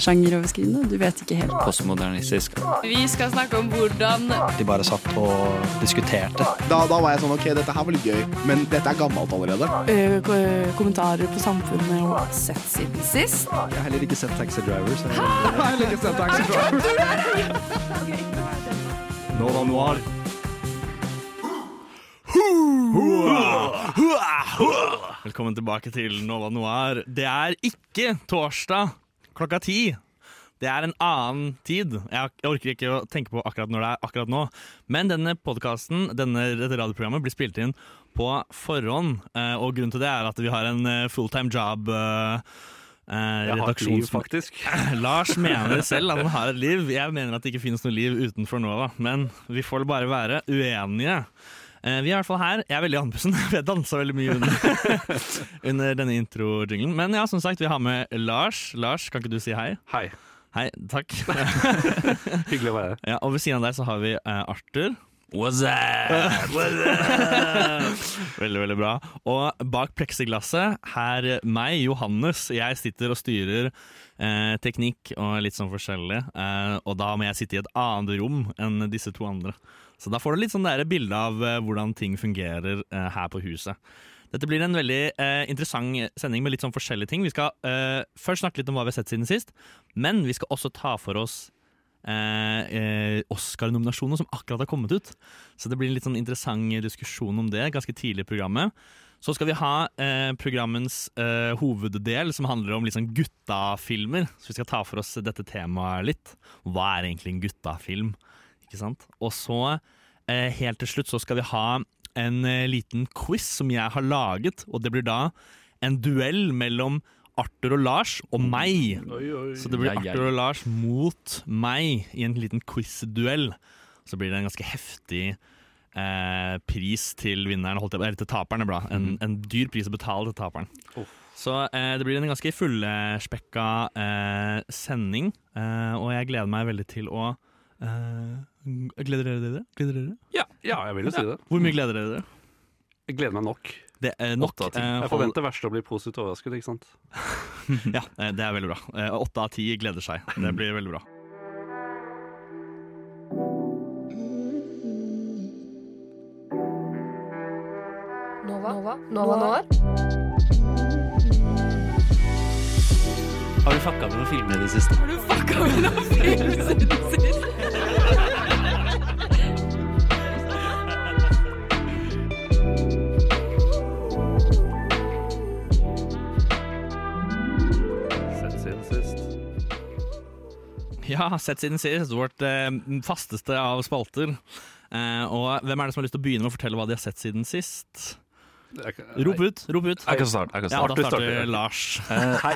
Sjangeroverskridende? Du vet ikke helt. Postmodernistisk. Vi skal snakke om hvordan De bare satt og diskuterte. Da, da var jeg sånn OK, dette her var litt gøy, men dette er gammelt allerede. Uh, kommentarer på samfunnet og sett siden sist. Jeg har heller ikke sett Taxi Driver. Så. Jeg har heller ikke sett Taxi Driver. Nova Noir. Velkommen tilbake til Nova Noir. Det er ikke torsdag klokka ti. Det er en annen tid. Jeg orker ikke å tenke på akkurat når det er akkurat nå. Men denne podkasten, dette radioprogrammet, blir spilt inn på forhånd. eh, Og grunnen til det er at vi har en eh, fulltime job. eh, eh, Jeg har et liv, faktisk. Lars mener selv at han har et liv. Jeg mener at det ikke finnes noe liv utenfor Nova. Men vi får bare være uenige. Eh, Vi er i hvert fall her. Jeg er veldig andpusten. Jeg dansa veldig mye under, under denne intro-jinglen. Men ja, som sagt, vi har med Lars. Lars, kan ikke du si hei? Hei. Hei, takk. Hyggelig å være her. Ja, og ved siden av deg så har vi uh, Arthur. What's up? Veldig, veldig bra. Og bak pleksiglasset, her meg, Johannes. Jeg sitter og styrer eh, teknikk og litt sånn forskjellig. Eh, og da må jeg sitte i et annet rom enn disse to andre. Så da får du litt sånn bilde av eh, hvordan ting fungerer eh, her på huset. Dette blir en veldig eh, interessant sending med litt sånn forskjellige ting. Vi skal eh, først snakke litt om hva vi har sett siden sist, men vi skal også ta for oss eh, eh, Oscar-nominasjoner som akkurat har kommet ut. Så det blir en litt sånn interessant diskusjon om det ganske tidlig i programmet. Så skal vi ha programmens hoveddel, som handler om litt sånn guttafilmer. Så vi skal ta for oss dette temaet litt. Hva er egentlig en guttafilm? Ikke sant? Og så, eh, helt til slutt, så skal vi ha en eh, liten quiz som jeg har laget. Og det blir da en duell mellom Arthur og Lars og meg. Så det blir Ja, ja. Arthur og Lars mot meg i en liten quiz-duell. Så blir det en ganske heftig eh, pris til vinneren, holdt jeg eller til taperen. det. En, en dyr pris å betale til taperen. Så eh, det blir en ganske fullspekka eh, sending, eh, og jeg gleder meg veldig til å eh, Gleder dere dere? Gleder dere? Ja, ja, jeg vil jo si det. Hvor mye gleder dere dere? Jeg gleder meg nok. Det er nok. Åtte av ti. eh, Jeg forventer verste å bli positivt overrasket, ikke sant? Ja, eh, det er veldig bra. Eh, Åtte av ti gleder seg. Det blir veldig bra. Nova. Nova. Nova. Har du fucka med noen filmer i det siste? Har du fucka med noen film det sist? Ja, sett siden sist. Vårt eh, fasteste av spalter. Eh, og hvem er det som har lyst til å begynne med å fortelle hva de har sett siden sist? Rop ut! rop ut Jeg kan starte. Jeg kan Ja, da Arthur starter starter. Lars. Hei.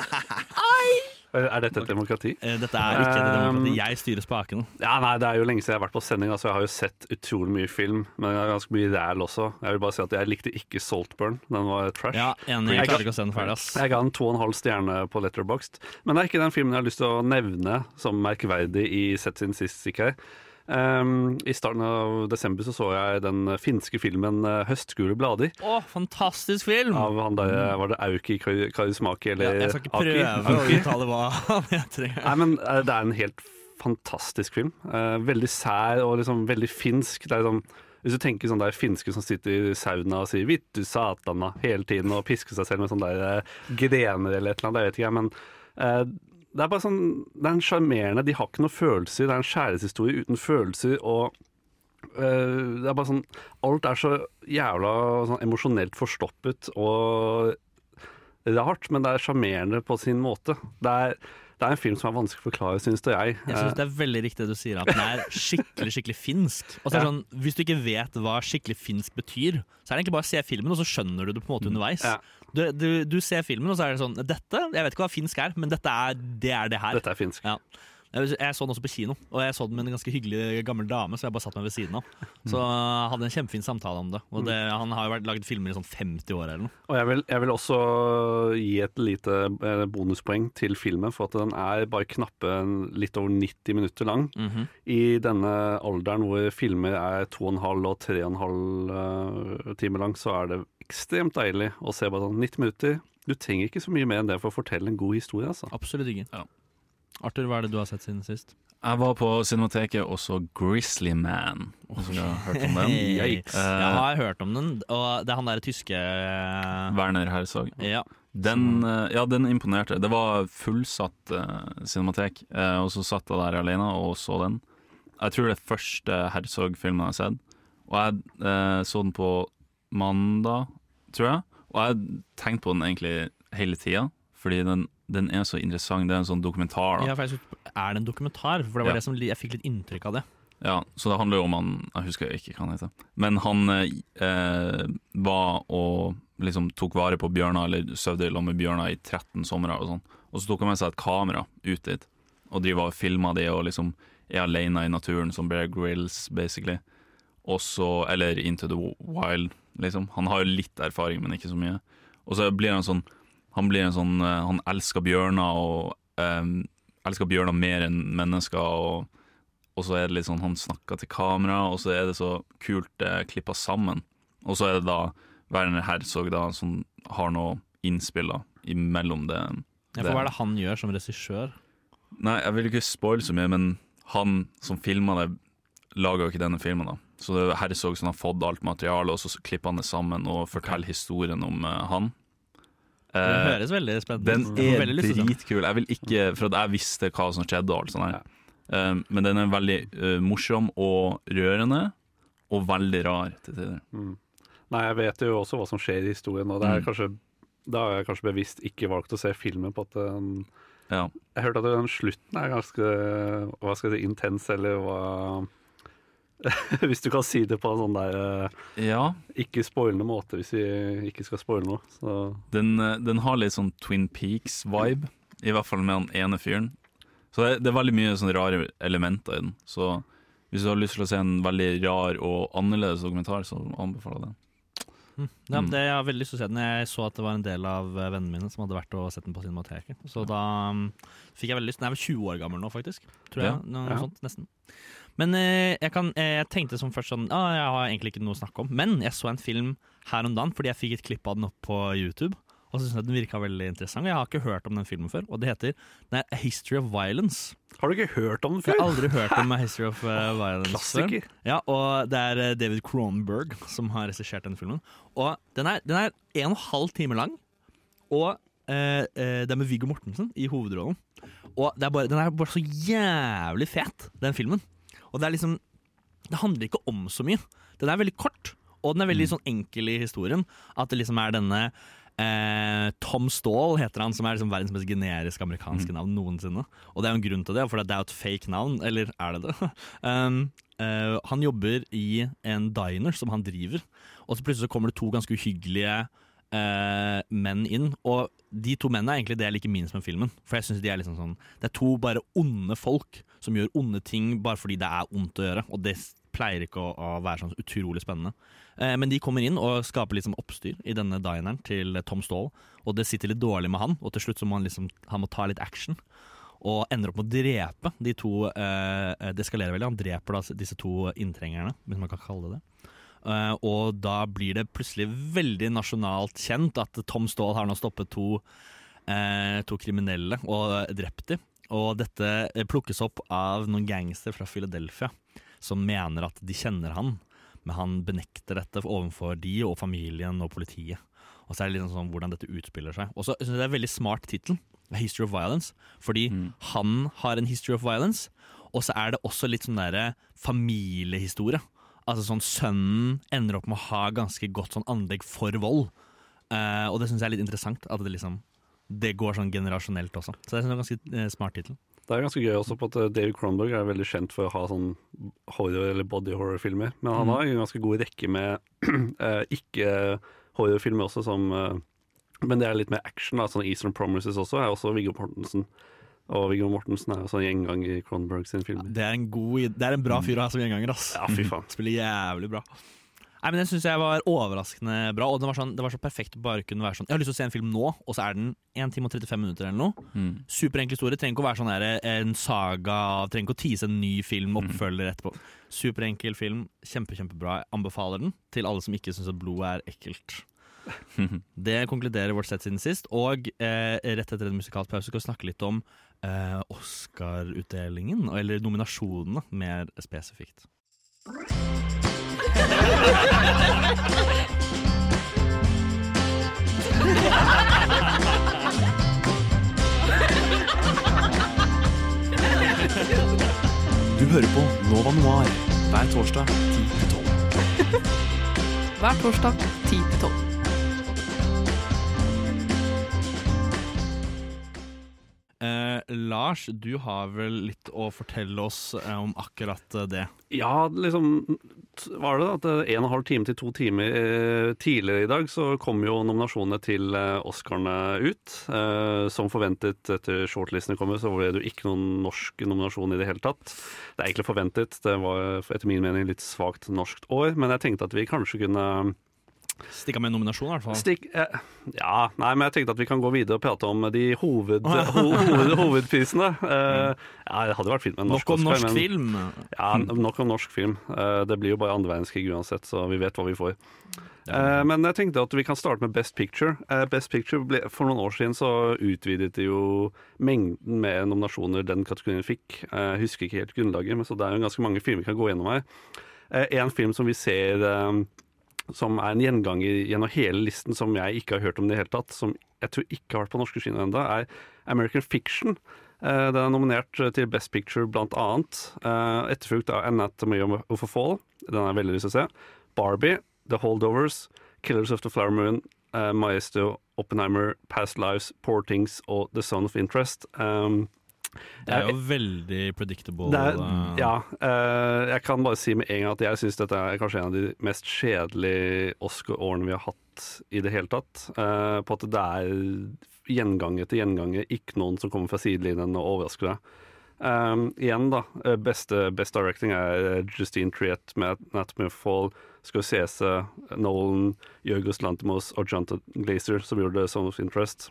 Er dette et demokrati? Eh, Dette er ikke et demokratiet. Um, Jeg styrer spakene. Ja, nei, Det er jo lenge siden jeg har vært på sending. Altså, jeg har jo sett utrolig mye film, men det er ganske mye ræl også. Jeg vil bare si at jeg likte ikke Saltburn. Den var trash. Ja, enig. Jeg Jeg ga- ferdig. Jeg ga den to og en halv stjerne på Letterboxd. Men det er ikke den filmen jeg har lyst til å nevne som merkverdig i Sett sin sist ikke her. Um, I starten av desember så, så jeg den finske filmen eh, 'Høstgule blader' Å, fantastisk film! av han der, var det Auki Karismaki Karismaki, Ja, eller jeg skal ikke Aki? prøve å uttale hva han heter. Nei, men eh, det er en helt fantastisk film. Uh, veldig sær og liksom veldig finsk. Det er liksom hvis du tenker sånn der finske som sitter i sauna og sier 'vittu satana' hele tiden og pisker seg selv med sånne der eh, grener eller et eller annet, det vet ikke jeg, men eh, det er bare sånn Det er en sjarmerende De har ikke noen følelser. Det er en kjærlighetshistorie uten følelser og eh, det er bare sånn Alt er så jævla sånn emosjonelt forstoppet og rart, men det er sjarmerende på sin måte. Det er, det er en film som er vanskelig å forklare, syns det jeg. Jeg synes det er veldig riktig det du sier, at den er skikkelig skikkelig finsk. Og så er det sånn, Hvis du ikke vet hva skikkelig finsk betyr, så er det egentlig bare å se filmen, og så skjønner du det på en måte underveis. Ja. Du, du, du ser filmen, og så er det sånn Dette, jeg vet ikke hva finsk er, men dette er det, er det her. Dette er finsk. Ja. Jeg jeg så den også på kino, og jeg så den med en ganske hyggelig gammel dame Så jeg bare satt meg ved siden av. Så jeg hadde en kjempefin samtale om det. Og det, han har jo vært laget filmer i sånn 50 år eller noe. Og jeg vil, jeg vil også gi et lite eh, bonuspoeng til filmen, for at den er bare knappe litt over 90 minutter lang. Mhm. I denne alderen hvor filmer er 2,5 og 3,5 uh, timer lang, så er det ekstremt deilig å se bare sånn 90 minutter. Du trenger ikke så mye mer enn det for å fortelle en god historie. altså. Absolutt ikke. Arthur, hva er det du har sett siden sist? Jeg var på Cinemateket og så Grizzly Man. Hvis dere har hørt om den? Yikes. Eh, Jeg har hørt om den, og det er han der tyske Werner Herzog. Ja. Den, eh, ja, den imponerte. Det var fullsatt uh, cinematek, eh, og så satt jeg der alene og så den. Jeg tror det er første Herzog-filmen jeg har sett. Og jeg eh, så den på mandag, tror jeg. Og jeg har tenkt på den egentlig hele tida, fordi den, den er så interessant. Det er en sånn dokumentar. da Ja, for jeg synes, er det en dokumentar? For det var Ja. det som jeg fikk litt inntrykk av det. Ja, så det handler jo om han Jeg husker ikke hva han heter. Men han eh, var og liksom tok vare på bjørner, eller sovde sammen med bjørner i 13 somre og sånn. Og så tok han med seg et kamera ut dit, og driver og filma de og liksom er alene i naturen, som Bear Grills, basically. Og så Eller Into the Wild, liksom. Han har jo litt erfaring, men ikke så mye. Og så blir han sånn Han blir en sånn eh, Han elsker bjørner og eh, elsker bjørner mer enn mennesker. og og så er det litt sånn han snakker til kamera, og så er det så kult eh, klippa sammen. Og så er det da Werner Herzog da, som har noe innspill da, imellom det. Ja, for hva er det han gjør som regissør? Nei, jeg vil ikke spoile så mye, men han som filma det, laga jo ikke denne filmen. da. Så det er Herzog som har fått alt materialet, og så klipper han det sammen og forteller historien om uh, han. Det Eh, høres veldig spennende den ut. Den er den. dritkul. Jeg vil ikke, For at jeg visste hva som skjedde og alt sånt her. Uh, men den er veldig morsom og rørende, og veldig rar til tider. Mm. Nei, jeg vet jo også hva som skjer i historien, og det er Mm. kanskje da har jeg kanskje bevisst ikke valgt å se filmen på at den Ja. Jeg hørte at den slutten er ganske hva skal jeg si, intens, eller hva Hvis du kan si det på en sånn der eh, ja. ikke spoilende måte, hvis vi ikke skal spoile noe. Så Den, eh, den har litt sånn Twin Peaks-vibe, i hvert fall med han ene fyren. Så det, det er veldig mye sånne rare elementer i den. Så hvis du har lyst til å se en veldig rar og annerledes dokumentar, så anbefaler jeg den. Mm. Ja, Mm. det, jeg har veldig lyst til å se den. Jeg så at det var en del av eh, vennene mine som hadde vært og sett den på Cinemateket. Så da um, fikk jeg veldig lyst. Den er vel 20 år gammel nå, faktisk. Tror jeg. Ja. Noe Ja. sånt, nesten. Men eh, jeg, kan, eh, jeg tenkte som først sånn ah, Jeg har egentlig ikke noe å snakke om. Men jeg så en film her om dagen fordi jeg fikk et klipp av den opp på YouTube. Og så synes jeg den virka veldig interessant. Jeg har ikke hørt om den filmen før. Og det heter er A History of Violence. Har du ikke hørt om den før? Jeg har aldri hørt om A History of eh, Violence før. Klassiker. Ja, og det er David Cronberg som har regissert denne filmen. Og den er, den er en og en halv time lang, og eh, det er med Viggo Mortensen i hovedrollen. Og det er bare, den er bare så jævlig fet, den filmen. Og det er liksom Det handler ikke om så mye. Den er veldig kort, og den er veldig sånn enkel i historien. At det liksom er denne Eh, Tom Stall heter han, som er liksom verdens mest generiske amerikanske navn noensinne. Og det er jo en grunn til det, for det er jo et fake navn. Eller er det det? um, uh, han jobber i en diner som han driver, og så plutselig så kommer det to ganske uhyggelige eh, menn inn. Og de to mennene er egentlig det jeg liker minst med filmen. For jeg synes de er liksom sånn Det er to bare onde folk som gjør onde ting bare fordi det er ondt å gjøre. Og det pleier ikke å, å være sånn utrolig spennende. Eh, men de kommer inn og skaper sånn oppstyr i denne dineren til Tom Stall. Og det sitter litt dårlig med han, og til slutt så må han liksom Han må ta litt action. Og ender opp med å drepe de to eh, Det eskalerer veldig. Han dreper da disse to inntrengerne, hvis man kan kalle det det. Eh, og da blir det plutselig veldig nasjonalt kjent at Tom Ståhl har nå stoppet to, eh, to kriminelle og drept dem. Og dette eh, plukkes opp av noen gangster fra Philadelphia som mener at de kjenner han, men han benekter dette overfor de og familien og politiet. Og så er det liksom sånn hvordan dette utspiller seg. Og så synes jeg det er en veldig smart tittel, History of Violence, fordi han har en history of violence, og så er det også litt sånn derre familiehistorie. Altså sånn Sønnen ender opp med å ha ganske godt sånn anlegg for vold. Uh, og det syns jeg er litt interessant. At det liksom Det går sånn generasjonelt også. Så det er en ganske eh, smart tittel. Det er ganske gøy også på at eh, David Cronberg er veldig kjent for å ha sånn horror- eller body horror-filmer. Men han mm. har en ganske god rekke med uh, ikke-horrorfilmer også, som Men det er litt mer action, da. Sånn Eastern Promises også er også Viggo Mortensen. Og Viggo Mortensen er også en gjengang i Cronberg sin film. Ja, Det er en, god, det er en bra fyr å ha som gjenganger, ass. Ja, fy faen. Spiller jævlig bra. Nei, men Den syns jeg var overraskende bra, og det var, sånn, det var så perfekt å bare kunne være sånn Jeg har lyst til å se en film nå, og så er den 1 time og 35 minutter eller noe. Mm. Superenkel historie. Trenger ikke å være sånn der, en saga, trenger ikke å tease en ny film, oppfølger etterpå. Superenkel film, kjempe, kjempebra. Jeg anbefaler den til alle som ikke syns at blod er ekkelt. Det konkluderer vårt sett siden sist. Og eh, rett etter en musikalsk pause skal vi snakke litt om eh, Oscar-utdelingen, eller nominasjonene, mer spesifikt. Du hører på Nova Noir hver torsdag 10-12. Hver torsdag 10 til 12. Lars, du har vel litt å fortelle oss eh, om akkurat eh, det. Ja, liksom var det at eh, en og en halv time til to timer eh, tidligere i dag så kom jo nominasjonene til eh, Oscarene ut. Eh, som forventet etter shortlistene kommer, så ble det jo ikke noen norsk nominasjon i det hele tatt. Det er egentlig forventet. Det var etter min mening litt svakt norskt år, men jeg tenkte at vi kanskje kunne Stikk av med en nominasjon, i hvert fall. Stikk, eh, ja, nei, men jeg tenkte at vi kan gå videre og prate om de hoved, ho, hoved, hovedprisene. Eh, ja, det hadde vært fint med en norsk Nok om Oscar, norsk men- film. Ja, nok om norsk film. Eh, det blir jo bare andre verdenskrig uansett, så vi vet hva vi får. Eh, men jeg tenkte at vi kan starte med Best Picture. Eh, Best Picture ble, For noen år siden så utvidet de jo mengden med nominasjoner den kategorien fikk. Eh, Jeg husker ikke helt grunnlaget, men så det er jo ganske mange filmer vi kan gå gjennom her. Eh, En film som vi ser som er en gjenganger gjennom hele listen, som jeg ikke har hørt om i det hele tatt, som jeg tror ikke har vært på norske kino ennå, er American Fiction. Eh, Den er nominert til Best Picture blant annet. Eh, Etterfulgt av Anatomy of a Fall. Den jeg veldig lyst til å se. Barbie, The Holdovers, Killers of the Flower Moon, eh, Maestro, Oppenheimer, Past Lives, Poor Things og The Son of Interest. Um, Det er jo veldig predictable. det er, eh, ja, Uh, jeg kan bare si med en gang at jeg syns dette er kanskje en av de mest kjedelige Oscar-årene vi har hatt i det hele tatt. Uh, på at det er gjengang etter gjengang, ikke noen som kommer fra sidelinjen og overrasker deg. Um, igjen, da. Beste Best Directing er Justine Triet med of Fall, Scorsese, Nolan, Jørgus Lantimos og Jonathan Glazer, som gjorde 'Song of Interest.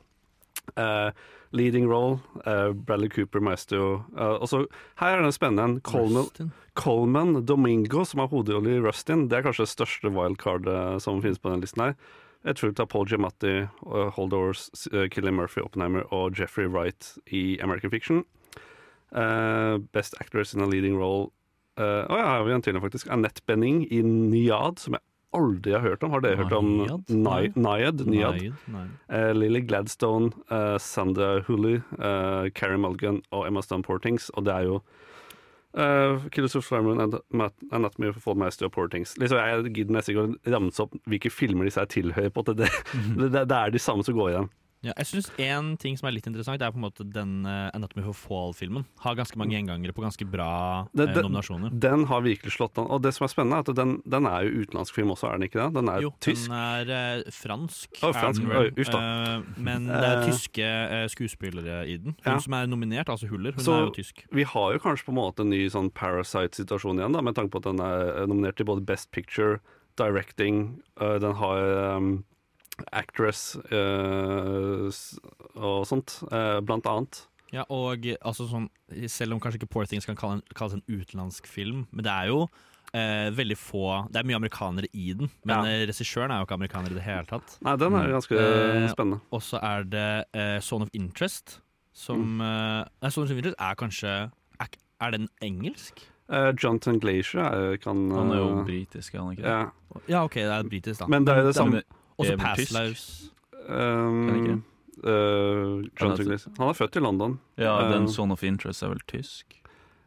Eh, leading role, uh, Bradley Cooper, Maestro. Uh, også, her er det spennende. Coleman, Coleman Domingo, som har hovedrolle i Rustin, det er kanskje det største wildcardet som finnes på denne listen her. Jeg tror det er Paul Giamatti, uh, Holdovers, uh, Killian Murphy, Oppenheimer og Jeffrey Wright i American Fiction. Best Actress in a Leading Role Å ja, her har vi en til, faktisk. Annette Benning i Nyad, som jeg aldri har hørt om. Har dere hørt om Nyad? Nyad? Nyad? Eh, Lily Gladstone, uh, Sandra Hooley, uh, Carrie Mulgan og Emma Stone Portings. Og det er jo uh, Killers of Flower and Anat- Anatomy of Fall Master Portings. Liksom, jeg gidder nesten ikke å ramse opp hvilke filmer disse her tilhører. på det, det, det, det er de samme som går igjen. Ja, jeg synes En ting som er litt interessant, Det er på en måte den uh, Anatomy of a Fall-filmen. Har ganske mange gjengangere på ganske bra Det- eh, nominasjoner. Den har virkelig slått an. Og det som er spennende, er at den, den er jo utenlandsk film også, er den ikke det? Den er Jo, tysk. den er uh, fransk. Er fransk. den vel. Oi, uff da. Uh, men det er tyske skuespillere i den. Hun Ja. som er nominert, altså Huller, hun Så- er jo tysk. Vi har jo kanskje på en måte en ny sånn Parasite-situasjon igjen, da, med tanke på at den er nominert til både Best Picture, Directing, den har um, Actress uh, og sånt, uh, blant annet. Ja, og altså sånn, Selv om kanskje ikke Poor Things kan kalles en utenlandsk film, men det er jo eh, veldig få Det er mye amerikanere i den, men Ja. eh, regissøren er jo ikke amerikaner i det hele tatt. Nei, den er ganske Eh, spennende. Og så er det eh, Zone of Interest, som Mm. eh, Nei, Zone of Interest er kanskje Er, er den engelsk? Uh, Jonathan Glacier er, kan Han er jo britisk, er han ikke det? ja. Ja, OK, det er britisk, da. Men det er det samme Men Og så vel Past tysk? Lives. um, Jonathan jeg- Han er født i London. Ja, den Eh, Zone of Interest er vel tysk?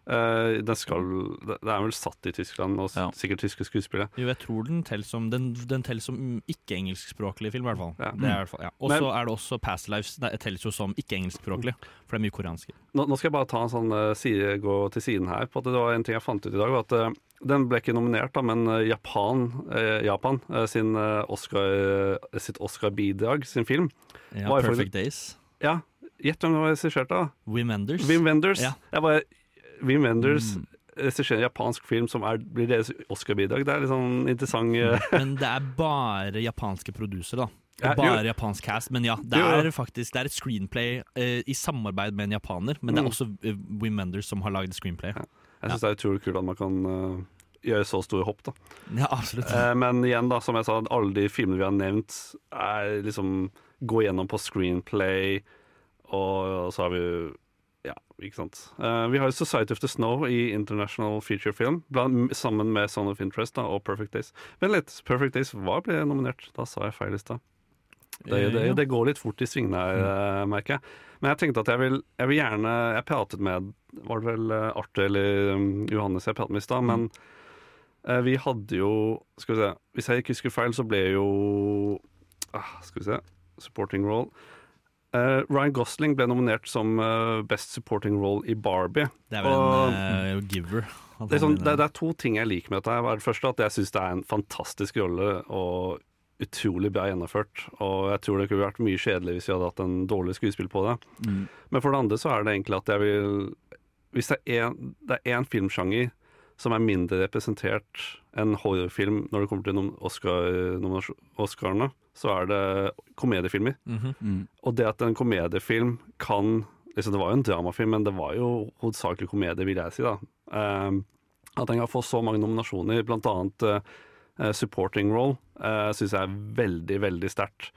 Øh, det, skal, det er vel satt i Tyskland, og Ja. sikkert tyske skuespillere. Jo, jeg tror den teller som Den, den teller som ikke-engelskspråklig film, i hvert fall. Ja. Det er i hvert fall ja. Og så er det også Past Lives. Det telles jo som ikke-engelskspråklig, for det er mye koreansk. Nå, nå skal jeg bare ta en sånn eh, side, gå til siden her. På at det var En ting jeg fant ut i dag, var at eh, den ble ikke nominert, da, men Japan, eh, Japan eh, sin, Oscar, sitt Oscar-bidrag, sin film Ja, er for- Perfect Days. Ja, gjett hvem det var regissert av? Wim Wenders. Wim Wenders. Ja. Jeg bare, Wim Wenders Mm. regisserer en japansk film som er, blir deres Oscar-bidrag. Det er litt sånn interessant eh, Men det er bare japanske produsere, da. Og Ja, bare japansk cast. Men ja, det er jo. faktisk Det er et screenplay eh, i samarbeid med en japaner, men det Mm. er også eh, Wim Wenders som har lagd screenplay. Jeg syns det er utrolig kult at man kan uh, gjøre så store hopp, da. Ja, absolutt. Eh, men igjen, da, som jeg sa, alle de filmene vi har nevnt, er liksom gå gjennom på screenplay, og, så har vi jo ja, ikke sant. Uh, vi har 'Society of the Snow' i International Feature Film, bland, sammen med 'Son of Interest' da, og 'Perfect Days'. Vent litt, 'Perfect Days' var ble nominert. Da sa jeg feil i stad. Det, det, det går litt fort i svingene her, eh, merker jeg. Men jeg tenkte at jeg vil, jeg vil gjerne Jeg pratet med Var det vel eh, Arte eller um, Johannes jeg pratet med i stad? Men eh, vi hadde jo Skal vi se Hvis jeg ikke husker feil, så ble jo ah, Skal vi se Supporting role. Eh, Ryan Gosling ble nominert som uh, Best Supporting Role i Barbie. Det er vel Og- en uh, giver. det er, sånn, det, det er to ting jeg liker med dette. her. Det første at jeg syns det er en fantastisk rolle og utrolig bra gjennomført. Og jeg tror det kunne vært mye kjedelig hvis vi hadde hatt en dårlig skuespill på det. Mm. Men for det andre så er det egentlig at jeg vil Hvis det er er filmsjanger som er mindre representert enn horrorfilm når det kommer til Oscar-nominasjonene, Oscar så er det komediefilmer. Mhm. Mm. Og det at en komediefilm kan liksom Det var jo en dramafilm, men det var jo hovedsakelig komedie, vil jeg si. da. Uh, at den kan få så mange nominasjoner, blant annet eh, supporting role, uh, syns jeg er veldig, veldig sterkt.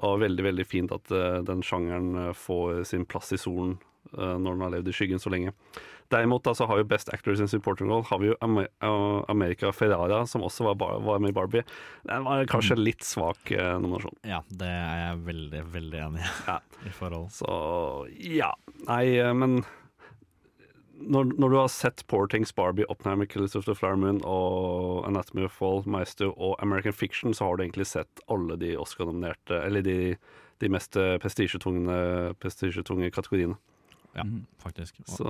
Og veldig, veldig fint at uh, den sjangeren eh, får sin plass i solen eh, når den har levd i skyggen så lenge. Derimot da, så har jo Best Actors in Supporting Role har vi jo Amer America Ferrara, som også var, bar var med i Barbie. Den var kanskje litt svak eh, nominasjon. Ja, det er jeg veldig, veldig enig i. Ja. I forhold. Så ja. Nei, eh, men når, når du har sett Poor Things, Barbie, Oppenheimer, Killers of the Flower Moon og Anatomy of Fall, Meister og American Fiction, så har du egentlig sett alle de Oscar-nominerte, eller de, de mest eh, prestisjetunge kategoriene. Ja, Mhm. faktisk. Så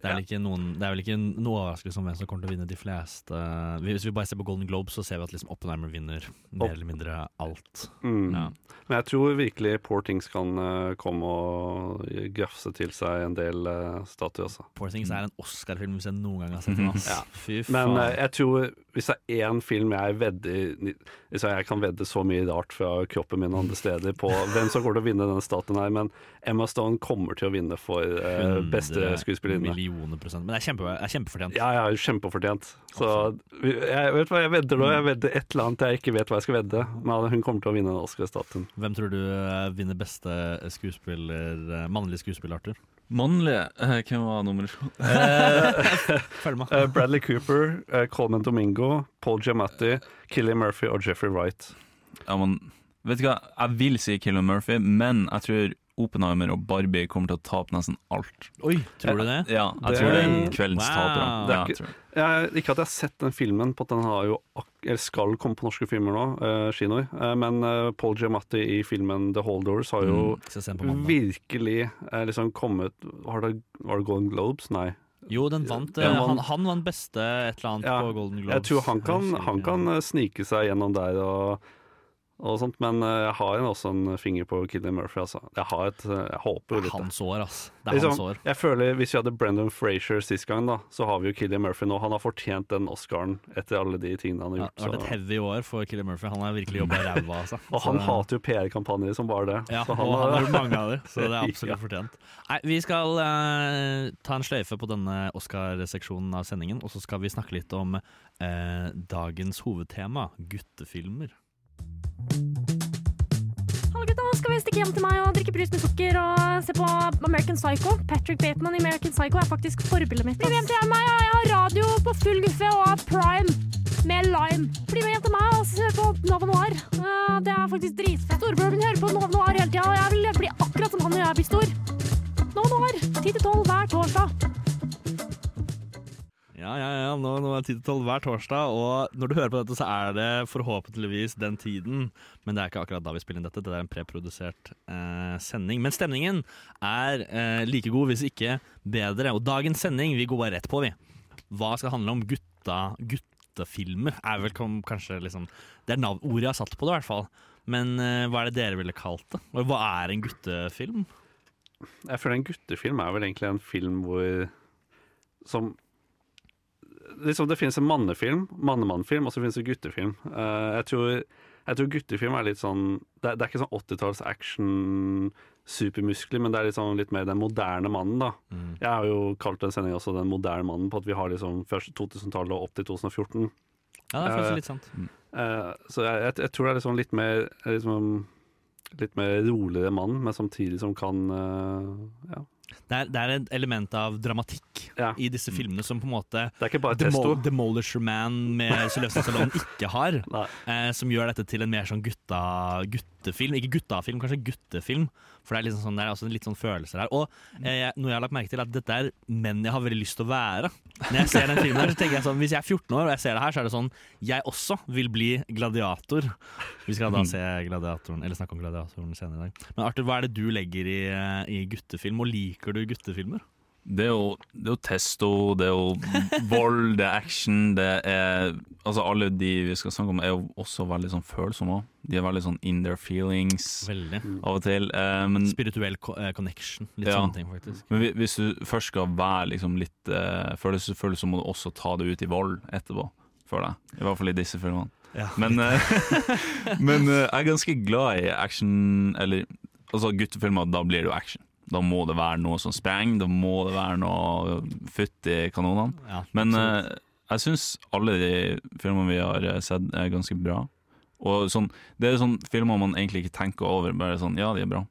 det, er ja. noen, det er vel ikke noe overraskelse om hvem som kommer til å vinne de fleste Hvis vi bare ser på Golden Globe, så ser vi at liksom Oppenheimer vinner mer eller mindre alt. Mm. Ja. Men jeg tror virkelig Poor Things kan eh, komme og grafse til seg en del uh, statuer også. Poor Things er en Oscar-film hvis jeg noen gang har sett den. Men eh, jeg tror hvis det er én film jeg vedder Hvis jeg kan vedde så mye rart fra kroppen min og andre steder på hvem som kommer til å vinne denne statuen her, men Emma Stone kommer til å vinne for eh, beste 100 skuespillerinne. Millioner prosent. Men det er, kjempe, er kjempefortjent. Ja, ja, kjempefortjent. Så jeg vet hva jeg vedder nå. Jeg vedder et eller annet jeg ikke vet hva jeg skal vedde. Men hun kommer til å vinne den Oscar-statuen. Hvem tror du eh, vinner beste skuespiller, eh, mannlig skuespiller, Arthur? Mannlige eh, Hvem var nummer to? Følg med. Eh, Bradley Cooper, eh, Coleman Domingo, Paul Giamatti, Killian Murphy og Jeffrey Wright. Ja, men, vet du hva, jeg vil si Killian Murphy, men jeg tror Oppenheimer og Barbie kommer til å tape nesten alt. Oi, tror du det? Ja, jeg Det- tror det er kveldens Wow. tapere. Det er Ja, ikke- jeg ikke at jeg har sett den filmen, på at den har jo ak eller skal komme på norske filmer nå, uh, kinoer. Uh, men uh, Paul Giamatti i filmen The Holders har jo mandag. virkelig eh, liksom kommet Var det, Var det Golden Globes? Nei. Jo, den vant. Den eh, vant- Han, han vant beste et eller annet Ja, på Golden Globes. Jeg tror han kan, han kan eh, snike seg gjennom der og sånt, men eh, jeg har en, også en finger på Killian Murphy, altså. Jeg har et eh, Jeg håper jo Det litt er det. hans år, altså. Det er Liksom, hans år. Jeg føler Hvis vi hadde Brendan Frazier sist gang, da så har vi jo Killian Murphy nå. Han har fortjent den Oscaren etter alle de tingene han Ja, gjort det har vært et heavy år for Killian Murphy. Han har virkelig jobba ræva av seg. Og han Så- hater jo PR-kampanjer som bare det. Ja, så og han har gjort mange av dem, så det er Ja. absolutt fortjent. Nei, Vi skal uh, ta en sløyfe på denne Oscar-seksjonen av sendingen, og så skal vi snakke litt om uh, dagens hovedtema, guttefilmer. Hallo gutta, skal vi stikke hjem til meg og drikke brus med sukker og se på American Psycho? Patrick Bateman i American Psycho er faktisk forbildet mitt. Bli med hjem til meg, og jeg har radio på full guffe og prime med lime. Bli med hjem til meg og se på Nova Noir. Det er faktisk dritfett. Storebroren min hører på Nova Noir hele tida, og jeg vil bli akkurat som han når jeg blir stor. Nova Noir, 10-12 hver torsdag. Ja, ja, ja, nå, nå er det 10 til 12 hver torsdag, og når du hører på dette, så er det forhåpentligvis den tiden. Men det er ikke akkurat da vi spiller inn dette, det er en preprodusert eh, sending. Men stemningen er eh, like god, hvis ikke bedre. Og dagens sending, vi går bare rett på, vi. Hva skal handle om? Gutta, guttefilmer er vel kanskje liksom Det er ordet jeg har satt på det, i hvert fall. Men eh, hva er det dere ville kalt det? Og hva er en guttefilm? Jeg føler en guttefilm er vel egentlig en film hvor Som liksom Det finnes en mannefilm, mannemannfilm, og så finnes det guttefilm. Uh, jeg, tror, jeg tror guttefilm er litt sånn Det, er- det er ikke sånn 80-talls action, supermuskler, men det er litt, sånn, litt mer den moderne mannen, da. Mm. Jeg har jo kalt den sendinga også Den moderne mannen, på at vi har liksom først 2000-tallet og opp til 2014. Ja, det er faktisk Eh, litt sant. Uh, så jeg, jeg, jeg tror det er liksom litt mer liksom, Litt mer roligere mann, men samtidig som kan uh, ja, Det er, det er et element av dramatikk Ja. i disse filmene som på en måte Det ikke bare Demo testo. Demolisher Man med Sylvester Stallone ikke har. Eh, som gjør dette til en mer sånn gutta, guttefilm. Ikke guttafilm, kanskje guttefilm. For det er, liksom sånn, det er også litt sånn følelser her. Og eh, noe jeg har lagt merke til, er at dette er menn jeg har veldig lyst til å være. Når jeg ser den filmen her, så tenker jeg sånn Hvis jeg er 14 år og jeg ser det her, så er det sånn Jeg også vil bli gladiator. Vi skal da se gladiatoren, eller snakke om gladiatoren senere i dag. Men Arthur, hva er det du legger i, eh, i guttefilm, og liker du guttefilmer? Det er, jo, det er jo testo, det er jo vold, det er action, det er Altså alle de vi skal snakke om er jo også veldig sånn følsomme. De er veldig sånn in their feelings Veldig. av og til. Eh, men, Spirituell eh, connection. Litt Ja. sånne ting, faktisk. men hvis du først skal være liksom litt eh, følelsesfull, så må du også ta det ut i vold etterpå, føler jeg. I hvert fall i disse filmene. Ja. Men, eh, men eh, jeg er ganske glad i action, eller altså guttefilmer, da blir det jo action. Da må det være noe som sprenger, da må det være noe futt i kanonene. Ja, Men eh, jeg syns alle de filmene vi har eh, sett, er ganske bra. Og sånn, Det er sånn filmer man egentlig ikke tenker over. Bare sånn, ja, de er bra.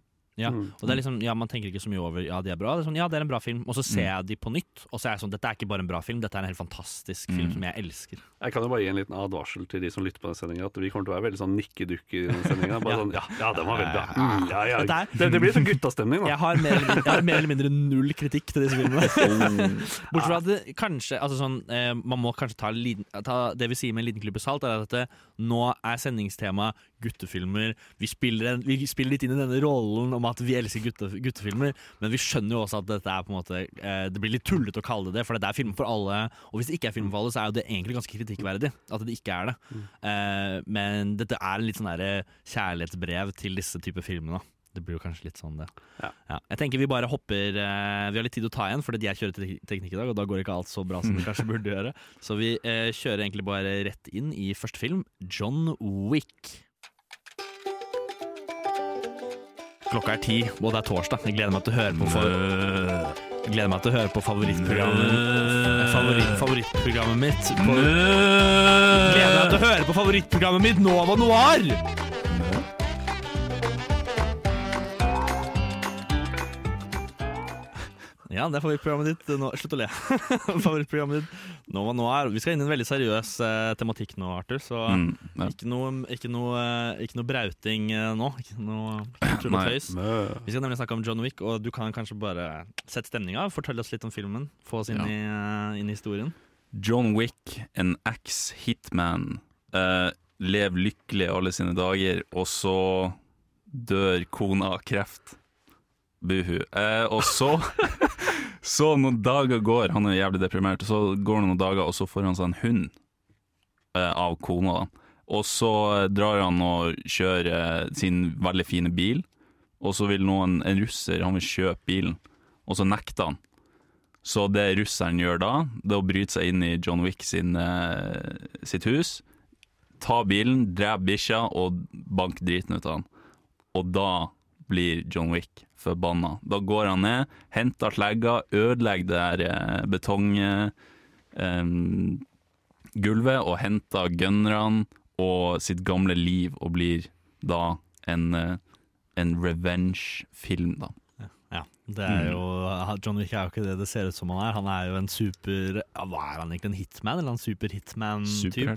Ja, Mm. og det er liksom, ja, Man tenker ikke så mye over ja, de er bra. Det er sånn, ja, det er en bra film. Og så ser jeg de på nytt, og så er jeg sånn Dette er ikke bare en bra film, dette er en helt fantastisk film Mm. som jeg elsker. Jeg kan jo bare gi en liten advarsel til de som lytter på den sendinga, at vi kommer til å være veldig sånn nikkedukker i den sendinga. Bare Ja. sånn ja, ja, den var veldig bra. Mm, ja, ja. Er- Det, det blir sånn guttastemning, da. Jeg har mer jeg har mer eller mindre null kritikk til disse filmene. Bortsett fra at det kanskje altså sånn, eh, Man må kanskje ta, ta det vi sier med en liten klype salt, er at det, nå er sendingstema guttefilmer. Vi spiller, en, vi spiller litt inn i denne rollen om at vi elsker gutte, guttefilmer, men vi skjønner jo også at dette er på en måte eh, Det blir litt tullete å kalle det det, for det er film for alle. Og hvis det ikke er film for alle, så er jo det egentlig ganske kritikkverdig at det ikke er det. Eh, men dette er en litt sånn der kjærlighetsbrev til disse typer filmer. da. Det blir jo kanskje litt sånn, det. Ja. Jeg tenker vi bare hopper eh, Vi har litt tid å ta igjen, fordi jeg kjører til teknikk i dag, og da går ikke alt så bra som det kanskje burde gjøre. Så vi eh, kjører egentlig bare rett inn i første film, John Wick. Klokka er ti, og det er torsdag. Jeg gleder meg til å høre på for... Jeg gleder meg til å høre på favorittprogrammet favoritt, Favorittprogrammet mitt. På... Gleder meg til å høre på favorittprogrammet mitt, Nova Noir! Ja, det er favorittprogrammet ditt. Nå, slutt å le. favorittprogrammet ditt Nova Noir. Vi skal inn i en veldig seriøs eh, tematikk nå, Arthur. Så Mm, ja. ikke, noe, ikke, noe, eh, ikke noe brauting eh, nå. Ikke noe tull og tøys. Vi skal nemlig snakke om John Wick, og du kan kanskje bare sette stemninga. Fortelle oss litt om filmen. Få oss inn, Ja. i, eh, inn i historien. John Wick, en ex-hitman, Uh, lever lykkelig alle sine dager, og så dør kona av kreft. Buhu. Eh, og så Så noen dager går, han er jævlig deprimert, så går det noen dager, og så får han seg en hund eh, av kona. da. Og så drar han og kjører eh, sin veldig fine bil, og så vil noen, en russer, han vil kjøpe bilen, og så nekter han. Så det russeren gjør da, det er å bryte seg inn i John Wick sin, eh, sitt hus, ta bilen, drepe bikkja og banke driten ut av han. Og da blir John Wick forbanna. Da går han ned, henter slegga, ødelegger det der eh, betonggulvet og henter gunnerne og sitt gamle liv og blir da en, eh, en revenge-film, da. Ja, det er jo John Wick er jo ikke det det ser ut som han er. Han er jo en super ja, Hva er han egentlig? En hitman? Eller en super-hitman-type?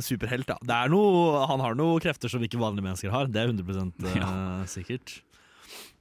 Superhelt, ja. Det er noe, han har noen krefter som ikke vanlige mennesker har. Det er 100 ja. sikkert.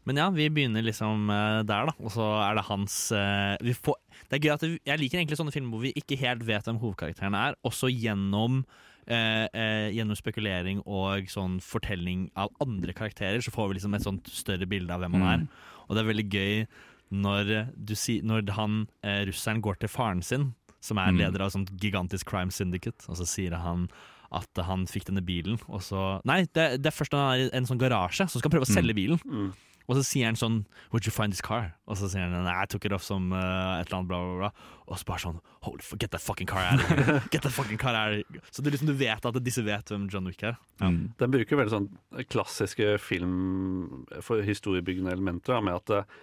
Men ja, vi begynner liksom eh, der, da. Og så er det hans eh, vi får, Det er gøy at vi, Jeg liker egentlig sånne filmer hvor vi ikke helt vet hvem hovedkarakteren er, også gjennom eh, eh, gjennom spekulering og sånn fortelling av andre karakterer, så får vi liksom et sånt større bilde av hvem han er. Mm. Og det er veldig gøy når, du si, når han, eh, russeren går til faren sin, som er Mm. leder av et sånt gigantisk crime syndicate, og så sier han at han fikk denne bilen, og så Nei, det, det er først når han er i en sånn garasje, så skal han prøve å selge bilen. Mm. Og så sier han sånn Would you find this car? Og så sier han Nei, I took it off som uh, et eller annet, bla, bla, bla. Og så bare sånn Holy fuck, get that fucking car out of here. Get that fucking car out of here. Så du, liksom, du vet at disse vet hvem John Wick er. Mm. Den bruker veldig sånn klassiske film for historiebyggende elementer, da, med at eh,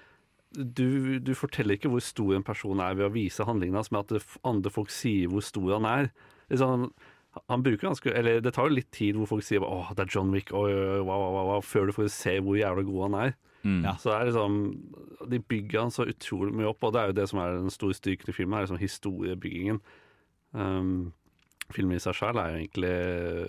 du, du forteller ikke hvor stor en person er ved å vise handlingen hans, men at det andre folk sier hvor stor han er. Sånn, han bruker ganske, eller Det tar jo litt tid hvor folk sier 'Å, det er John Wick', oi, oi, oi, wow, wow, wow, før du får se hvor jævla god han er. Mm. Ja. Så det er liksom De bygger han så utrolig mye opp, og det er jo det som er den store styrken i filmen, er liksom historiebyggingen. Um, filmen i seg selv er jo egentlig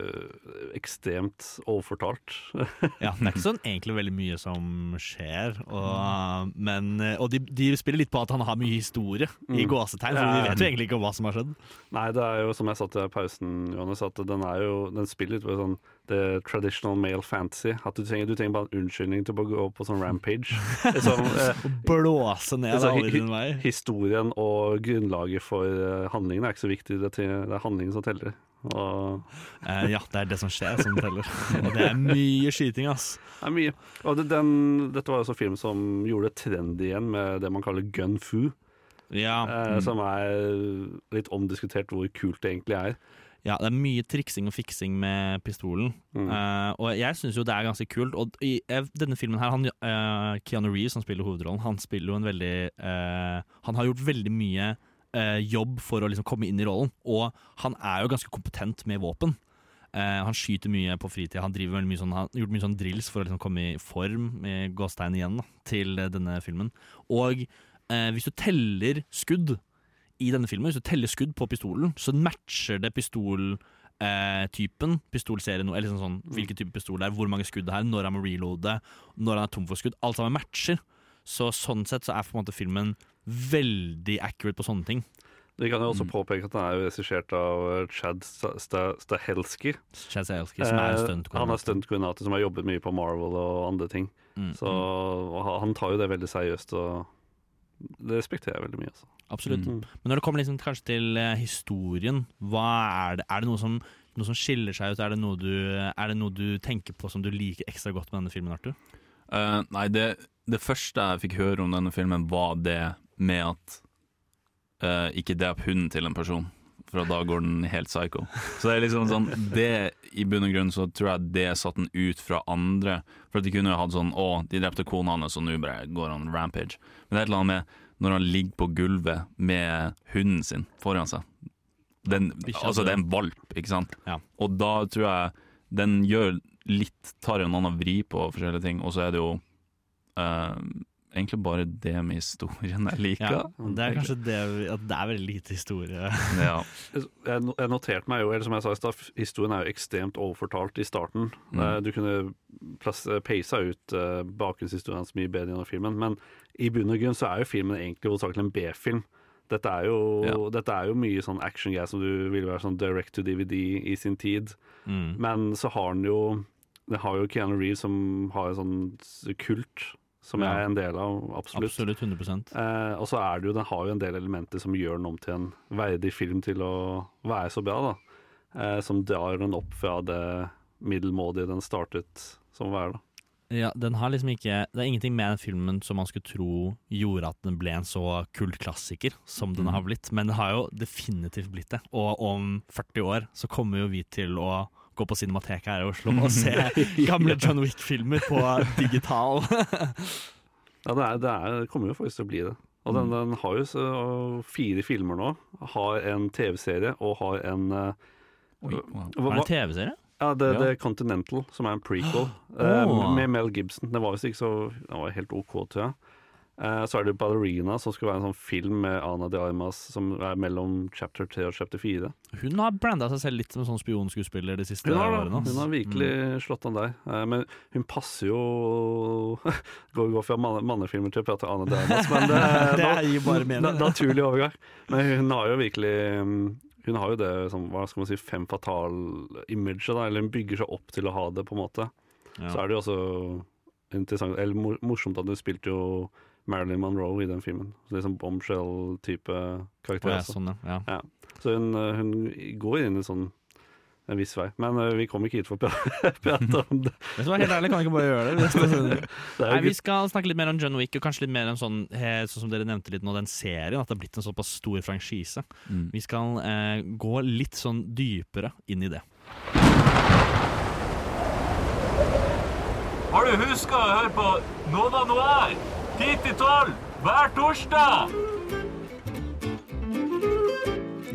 øh, ekstremt overfortalt. Ja, det er ikke sånn egentlig veldig mye som skjer, og, men, og de, de spiller litt på at han har mye historie, i Mm. gåsetegn, for vi vet jo egentlig ikke hva som har skjedd. Nei, det er jo som jeg sa til i pausen, Johannes, at den er jo Den spiller litt på sånn the traditional male fantasy. At du trenger, du trenger bare en unnskyldning til å gå på sånn rampage. Sånn, eh, Blåse ned sånn, alle dine veier. historien og grunnlaget for eh, handlingen er ikke så viktig, det, er- handlingen som teller. Og Eh, ja, det er det som skjer som teller. Og det er mye skyting, ass. det er mye. Og det, den, dette var også film som gjorde trend igjen med det man kaller gun fu, Ja, eh, som er litt omdiskutert hvor kult det egentlig er. Ja, det er mye triksing og fiksing med pistolen. Mm. Uh, og jeg syns jo det er ganske kult. Og i denne filmen her, han, uh, Keanu Reeves, som spiller hovedrollen, han spiller jo en veldig uh, Han har gjort veldig mye jobb for å liksom komme inn i rollen, og han er jo ganske kompetent med våpen. Han skyter mye på fritida. Han driver mye sånn, han har gjort mye sånn drills for å liksom komme i form, med gåstegn igjen, da, til denne filmen. Og hvis du teller skudd i denne filmen, hvis du teller skudd på pistolen, så matcher det pistoltypen. eh, pistolserien, eller sånn, sånn, hvilken type pistol det er, hvor mange skudd det er, når han må reloade, når han er tom for skudd. Alt sammen matcher. Så sånn sett så er på en måte filmen veldig accurate på sånne ting. Vi kan jo også Mm. påpeke at den er regissert av Chad Sta- Sta- Stahelski. Chad Stahelski, som er Eh, stuntkoordinator. Han er stuntkoordinator som har jobbet mye på Marvel og andre ting. Mm, Så mm, han tar jo det veldig seriøst, og det respekterer jeg veldig mye. Altså. absolutt. Mm. Men når det kommer liksom kanskje til eh, historien, hva er det? Er det noe som, noe som skiller seg ut? Er det, noe du, er det noe du tenker på som du liker ekstra godt med denne filmen, Arthur? Uh, nei, det, det første jeg fikk høre om denne filmen, var det med at uh, ikke drep hunden til en person, for da går den helt psycho. Så det er liksom sånn Det, i bunn og grunn, så tror jeg det satte den ut fra andre. For at de kunne jo hatt sånn Å, de drepte kona hans, og nå bare går han rampage. Men det er et eller annet med når han ligger på gulvet med hunden sin foran seg. Den, altså, det er en valp, ikke sant? Ja. Og da tror jeg den gjør litt Tar en annen vri på forskjellige ting, og så er det jo eh, egentlig bare det med historien jeg liker. Ja, det er kanskje det at det er veldig lite historie. Ja. Jeg noterte meg jo, eller som jeg sa i stad, historien er jo ekstremt overfortalt i starten. Mm. Eh, Du kunne peisa ut uh, bakgrunnshistorien hans mye bedre gjennom filmen, men i bunn og grunn så er jo filmen egentlig hovedsakelig en B-film. Dette er jo, Ja. dette er jo mye sånn action greier som du ville være sånn direct to DVD i sin tid. Mm. Men så har den jo Det har jo Keanu Reeves som har en sånn kult, som jeg er en del av, absolutt. Absolutt 100 Eh, og så er det jo, den har jo en del elementer som gjør den om til en verdig film til å være så bra, da. Eh, som drar den opp fra det middelmådige den startet som å være, da. Ja, den har liksom ikke Det er ingenting med den filmen som man skulle tro gjorde at den ble en så kultklassiker som den Mm. har blitt, men den har jo definitivt blitt det. Og om 40 år så kommer jo vi til å gå på Cinemateket her i Oslo og se gamle John Wick-filmer på digital. Ja, det, er, det, er, det kommer jo faktisk til å bli det. Og den, den har jo så, fire filmer nå. Har en TV-serie og har en uh, Oi, wow. Var det en TV-serie? Ja, det, Ja. det er Continental, som er en prequel, oh. uh, med Mel Gibson. Den var visst ikke så Den var helt OK, tror jeg. Eh, så er det Ballerina, som skal være en sånn film med Ana de Armas, som er mellom chapter 3 og chapter 4. Hun har branda seg selv litt som sånn spionskuespiller de siste Hun har, årene. hun har virkelig slått an der. Eh, men hun passer jo Går går fra manne, mannefilmer til å prate Ana de Armas, men det, Det gir bare mening. naturlig overgang. Men hun har jo virkelig mm, Hun har jo det som, hva skal man si, fem fatal-imaget. Eller hun bygger seg opp til å ha det, på en måte. Ja. Så er det jo også interessant Eller morsomt at hun spilte jo Marilyn Monroe i den filmen. Så sånn bombshell-type karakter. ja, sånn, ja. ja. Så hun, eh, hun går inn i sånn en viss vei. Men uh, vi kom ikke hit for å prate om det. Vet du hva, helt ærlig, kan vi ikke bare gjøre det? det er Nei, Vi skal snakke litt mer om John Wick, og kanskje litt mer om sånn, sånn som dere nevnte litt nå, den serien. At det har blitt en såpass stor franchise. Mm. Vi skal uh, gå litt sånn dypere inn i det. Har du huska å høre på Nova Noir 10 til 12 hver torsdag?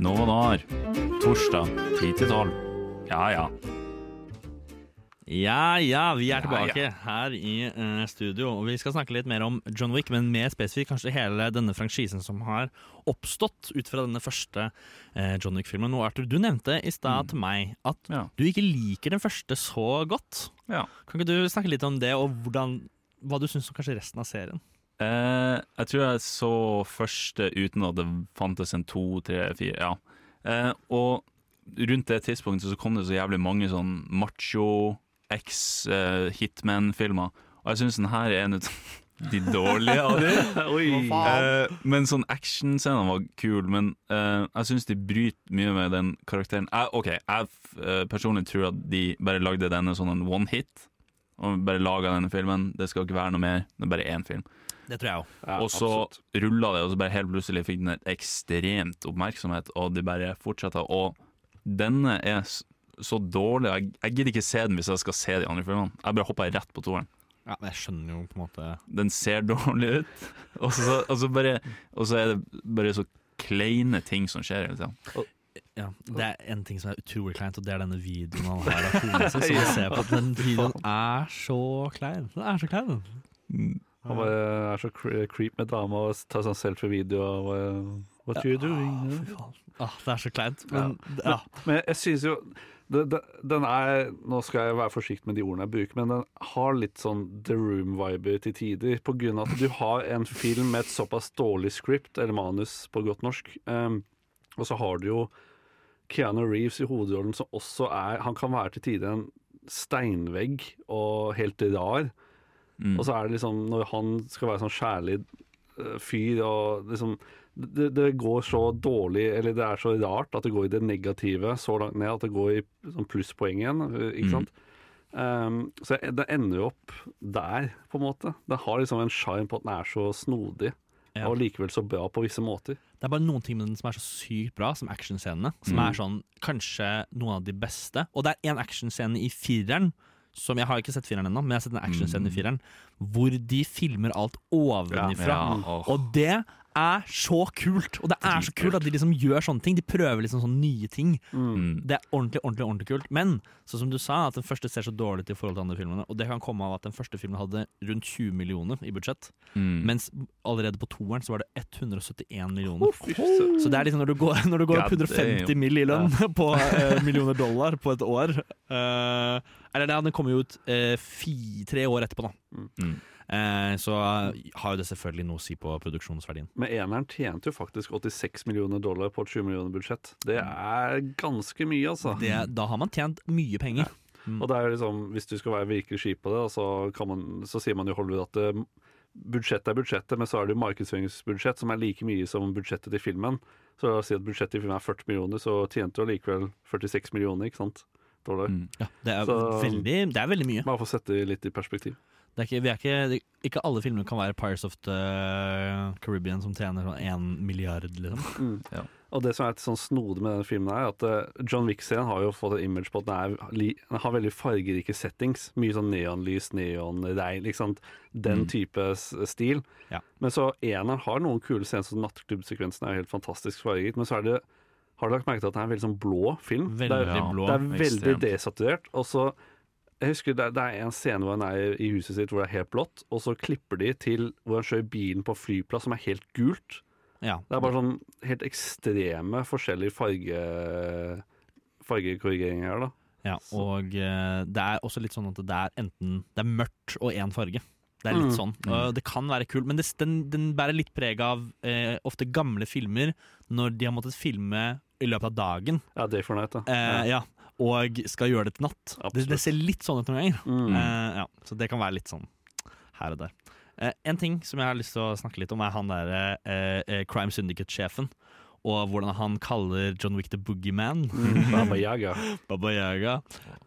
Nå og Noir, torsdag 10 til 12. Ja ja. Ja, ja, vi er Ja, tilbake her i uh, studio. Og vi skal snakke litt mer om John Wick, men mer spesifikt kanskje hele denne franchisen som har oppstått ut fra denne første uh, John Wick-filmen. Og Arthur, du nevnte i stad til meg at Ja. du ikke liker den første så godt. Ja. Kan ikke du snakke litt om det, og hvordan, hva du syns om kanskje resten av serien? Eh, jeg tror jeg så første uten at det fantes en to, tre, fire Ja. Eh, og rundt det tidspunktet så kom det så jævlig mange sånn macho eks-hitman-filmer. og jeg syns den her er en av de dårlige av dem. Oi. Eh, men sånn actionscenen var kul, men eh, jeg syns de bryter mye med den karakteren. Jeg, OK, jeg eh, personlig tror at de bare lagde denne sånn en one hit. Og bare laga denne filmen. Det skal ikke være noe mer. Det er bare én film. Det tror jeg òg. Ja, og så rulla det, og så bare helt plutselig fikk den et ekstremt oppmerksomhet, og de bare fortsetter. Og denne er så dårlig. Jeg, jeg gidder ikke se den hvis jeg skal se de andre filmene. Jeg bare hopper rett på toeren. Ja, men jeg skjønner jo på en måte Den ser dårlig ut, og så, og så, bare, og så er det bare så kleine ting som skjer hele tida. ja, Det er en ting som er utrolig kleint, og det er denne videoen han har av kona si. Ser på. Den videoen er så klein. Den er så klein. Han bare er så cre- creep med dama og tar sånn selfie-video og What you doing? Faen. Ah, det er så kleint. Men ja. Men jeg synes jo det, det, Den er Nå skal jeg være forsiktig med de ordene jeg bruker, men den har litt sånn The Room-viber til tider. På grunn av at du har en film med et såpass dårlig script, eller manus på godt norsk, um, og så har du jo Keanu Reeves i hovedrollen, som også er Han kan være til tider en steinvegg og helt rar. Mm. Og så er det liksom Når han skal være sånn kjærlig eh, fyr og liksom det, det går så dårlig, eller det er så rart at det går i det negative så langt ned at det går i sånn plusspoeng igjen. ikke sant. Mm. Um, så det ender jo opp der, på en måte. Det har liksom en sjarm på at den er så snodig, Ja. og likevel så bra på visse måter. Det er bare noen ting med den som er så sykt bra, som actionscenene. Som Mm. er sånn kanskje noen av de beste. Og det er en actionscene i fireren, som jeg har ikke sett fireren ennå, men jeg har sett en actionscene i fireren, hvor de filmer alt ovenifra. Ja, åh. Og det er så kult! Og det er så kult at de liksom gjør sånne ting. De prøver liksom sånne nye ting. Mm. Det er ordentlig, ordentlig, ordentlig kult. Men sånn som du sa, at den første ser så dårlig ut i forhold til andre filmene. Og det kan komme av at den første filmen hadde rundt 20 millioner i budsjett. Mm. Mens allerede på toeren så var det 171 millioner. Oh. Så det er liksom når du går, når du går opp God 150 damn. mill. i lønn på uh, millioner dollar på et år uh, Eller det, den kommer jo ut uh, fi, tre år etterpå, da. Mm. Eh, så har jo det selvfølgelig noe å si på produksjonsverdien. Men eneren tjente jo faktisk 86 millioner dollar på et 20 millioner budsjett. Det er ganske mye, altså. Det, da har man tjent mye penger. Mm. Og det er liksom, Hvis du skal være virkelig skip på det, så, kan man, så sier man jo Hollywood at det, budsjettet er budsjettet, men så er det jo markedsføringsbudsjett som er like mye som budsjettet til filmen. Så la oss si at budsjettet i filmen er 40 millioner, så tjente du allikevel 46 millioner, ikke sant? Dollar. Mm. Ja, det, er Så- veldig, det er veldig mye. Bare for å sette det litt i perspektiv. Det er ikke, vi er ikke, ikke alle filmer kan være Pirates of the Caribbean som tjener sånn én milliard, liksom. Mm. Ja. Og det som er litt sånn snodig med denne filmen, er at eh, John Wick-serien har jo fått et image på at den, er, den har veldig fargerike settings. Mye sånn neonlys, neonregn, ikke sant. Den Mm. type stil. Ja. Men så eneren har noen kule scener, som nattklubbsekvensen er jo helt fantastisk fargerik. Men så er det har du lagt merke til at det er en veldig sånn blå film? Veldig det er, blå. det er veldig ekstremt. desaturert. Og så jeg husker det, det er en scene hvor han er i huset sitt hvor det er helt blått, og så klipper de til hvor han kjører bilen på flyplass som er helt gult. Ja. Det er bare sånn helt ekstreme forskjellige farge, fargekorrigeringer her, da. Ja, og eh, det er også litt sånn at det er enten Det er mørkt og én farge. Det er litt Mm. sånn. Og det kan være kult, men det, den, den bærer litt preg av eh, ofte gamle filmer når de har måttet filme i løpet av dagen, Ja, Day for Night, da. eh, ja, og skal gjøre det til natt. Det, det ser litt sånn ut noen ganger. Mm. Eh, ja, så det kan være litt sånn her og der. Eh, en ting som jeg har lyst til å snakke litt om, er han der eh, eh, Crime Syndicate-sjefen. Og hvordan han kaller John Wick the Boogeyman. Mm. Baba Yaga. Baba Yaga.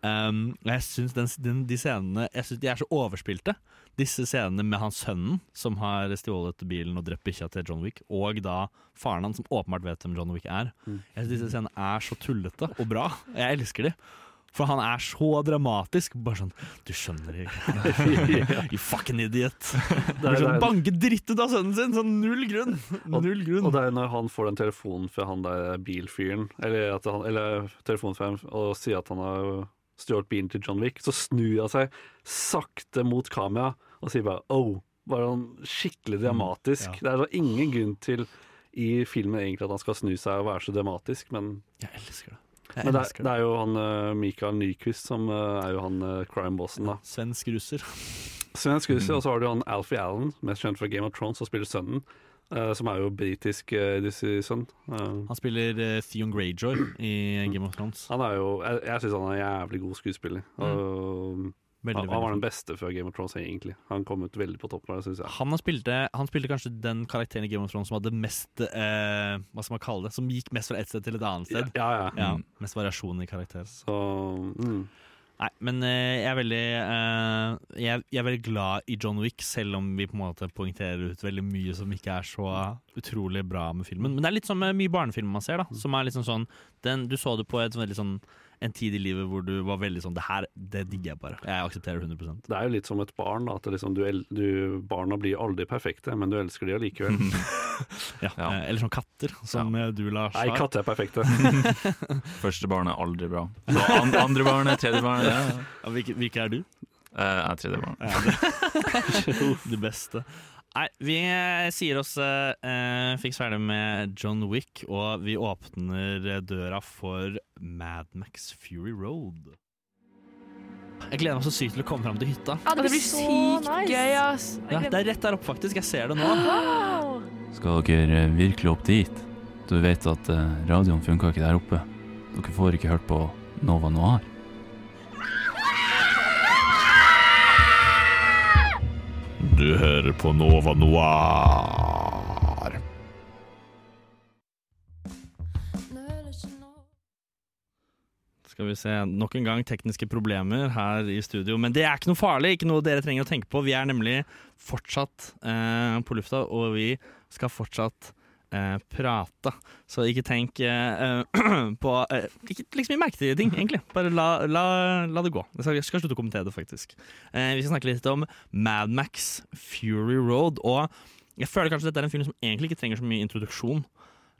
Um, jeg syns de scenene Jeg synes de er så overspilte. Disse scenene med hans sønnen som har stjålet bilen og drept bikkja til John Wick, og da faren hans, som åpenbart vet hvem John Wick er. Mm. Jeg synes disse scenene er så tullete og bra. Jeg elsker de. For han er så dramatisk. Bare sånn Du skjønner ikke. You fucking idiot. Det er, sånn Banke dritt ut av sønnen sin! Sånn null grunn. Null grunn. og det er når han får den telefonen fra han der bilfyren, eller, han, eller telefonen fra ham, og sier at han har stjålet bilen til John Wick, så snur han seg sakte mot kamera og sier bare oh. Bare sånn skikkelig dramatisk. ja. Det er så ingen grunn til i filmen egentlig at han skal snu seg og være så dramatisk, men, Jeg elsker det. Jeg men det, er- det er jo han Mikael Michael Nyquist som eh, er jo han uh, crime-bossen, da. Svensk russer. Svensk russer, og så har du han Alfie Allen, mest kjent fra Game of Thrones, som spiller sønnen. Uh, som er jo britisk uh, sønn. Uh. Han spiller uh, Theon Greyjoy i Game of Thrones. han er jo Jeg, jeg syns han er en jævlig god skuespiller. Og, Veldig, han, han var den beste før Game of Thrones, egentlig. Han kom ut veldig på toppen, syns jeg. Han, har spilte, han spilte kanskje den karakteren i Game of Thrones som hadde mest eh, Hva skal man kalle det? Som gikk mest fra et sted til et annet sted. ja. ja. Ja, Mm. Mest variasjon i karakter. Så mm. Nei, men eh, jeg er veldig eh, jeg, jeg er veldig glad i John Wick, selv om vi på en måte poengterer ut veldig mye som ikke er så utrolig bra med filmen. Men det er litt sånn med mye barnefilmer man ser, da. Som er liksom sånn den, Du så det på et veldig sånn en tid i livet hvor du var veldig sånn Det her, det digger jeg bare. Jeg aksepterer det 100% Det er jo litt som et barn. Da, at liksom, du, du, barna blir aldri perfekte, men du elsker de allikevel. ja. Ja. eh, Eller som katter, som ja. du, Lars, Nei, katter er perfekte. Første barn er aldri bra. Så andre barn er tredje barn. Ja, hvilke, hvilke er du? Eh, Jeg er tredje barn. Ja, det, det beste. Nei, vi eh, sier oss eh, eh, fiks ferdig med John Wick, og vi åpner eh, døra for Mad Max Fury Road. Jeg gleder meg så sykt til å komme fram til hytta. Ja, det blir sykt gøy, ass. Ja, det er rett der oppe, faktisk. Jeg ser det nå. Wow. Skal dere virkelig opp dit? Du vet at radioen funka ikke der oppe. Dere får ikke hørt på Nova Noir. Du hører på Nova Noir. Skal vi se, Nok en gang tekniske problemer her i studio. Men det er ikke noe farlig, ikke noe dere trenger å tenke på. Vi er nemlig fortsatt eh, på lufta, og vi skal fortsatt eh, prate. Så ikke tenk eh, på eh, Ikke legg så mye merke til ting, egentlig. Bare la, la, la det gå. Jeg skal, slutte å kommentere det, faktisk. Eh, vi skal snakke litt om Mad Max Fury Road. Og jeg føler kanskje dette er en film som egentlig ikke trenger så mye introduksjon.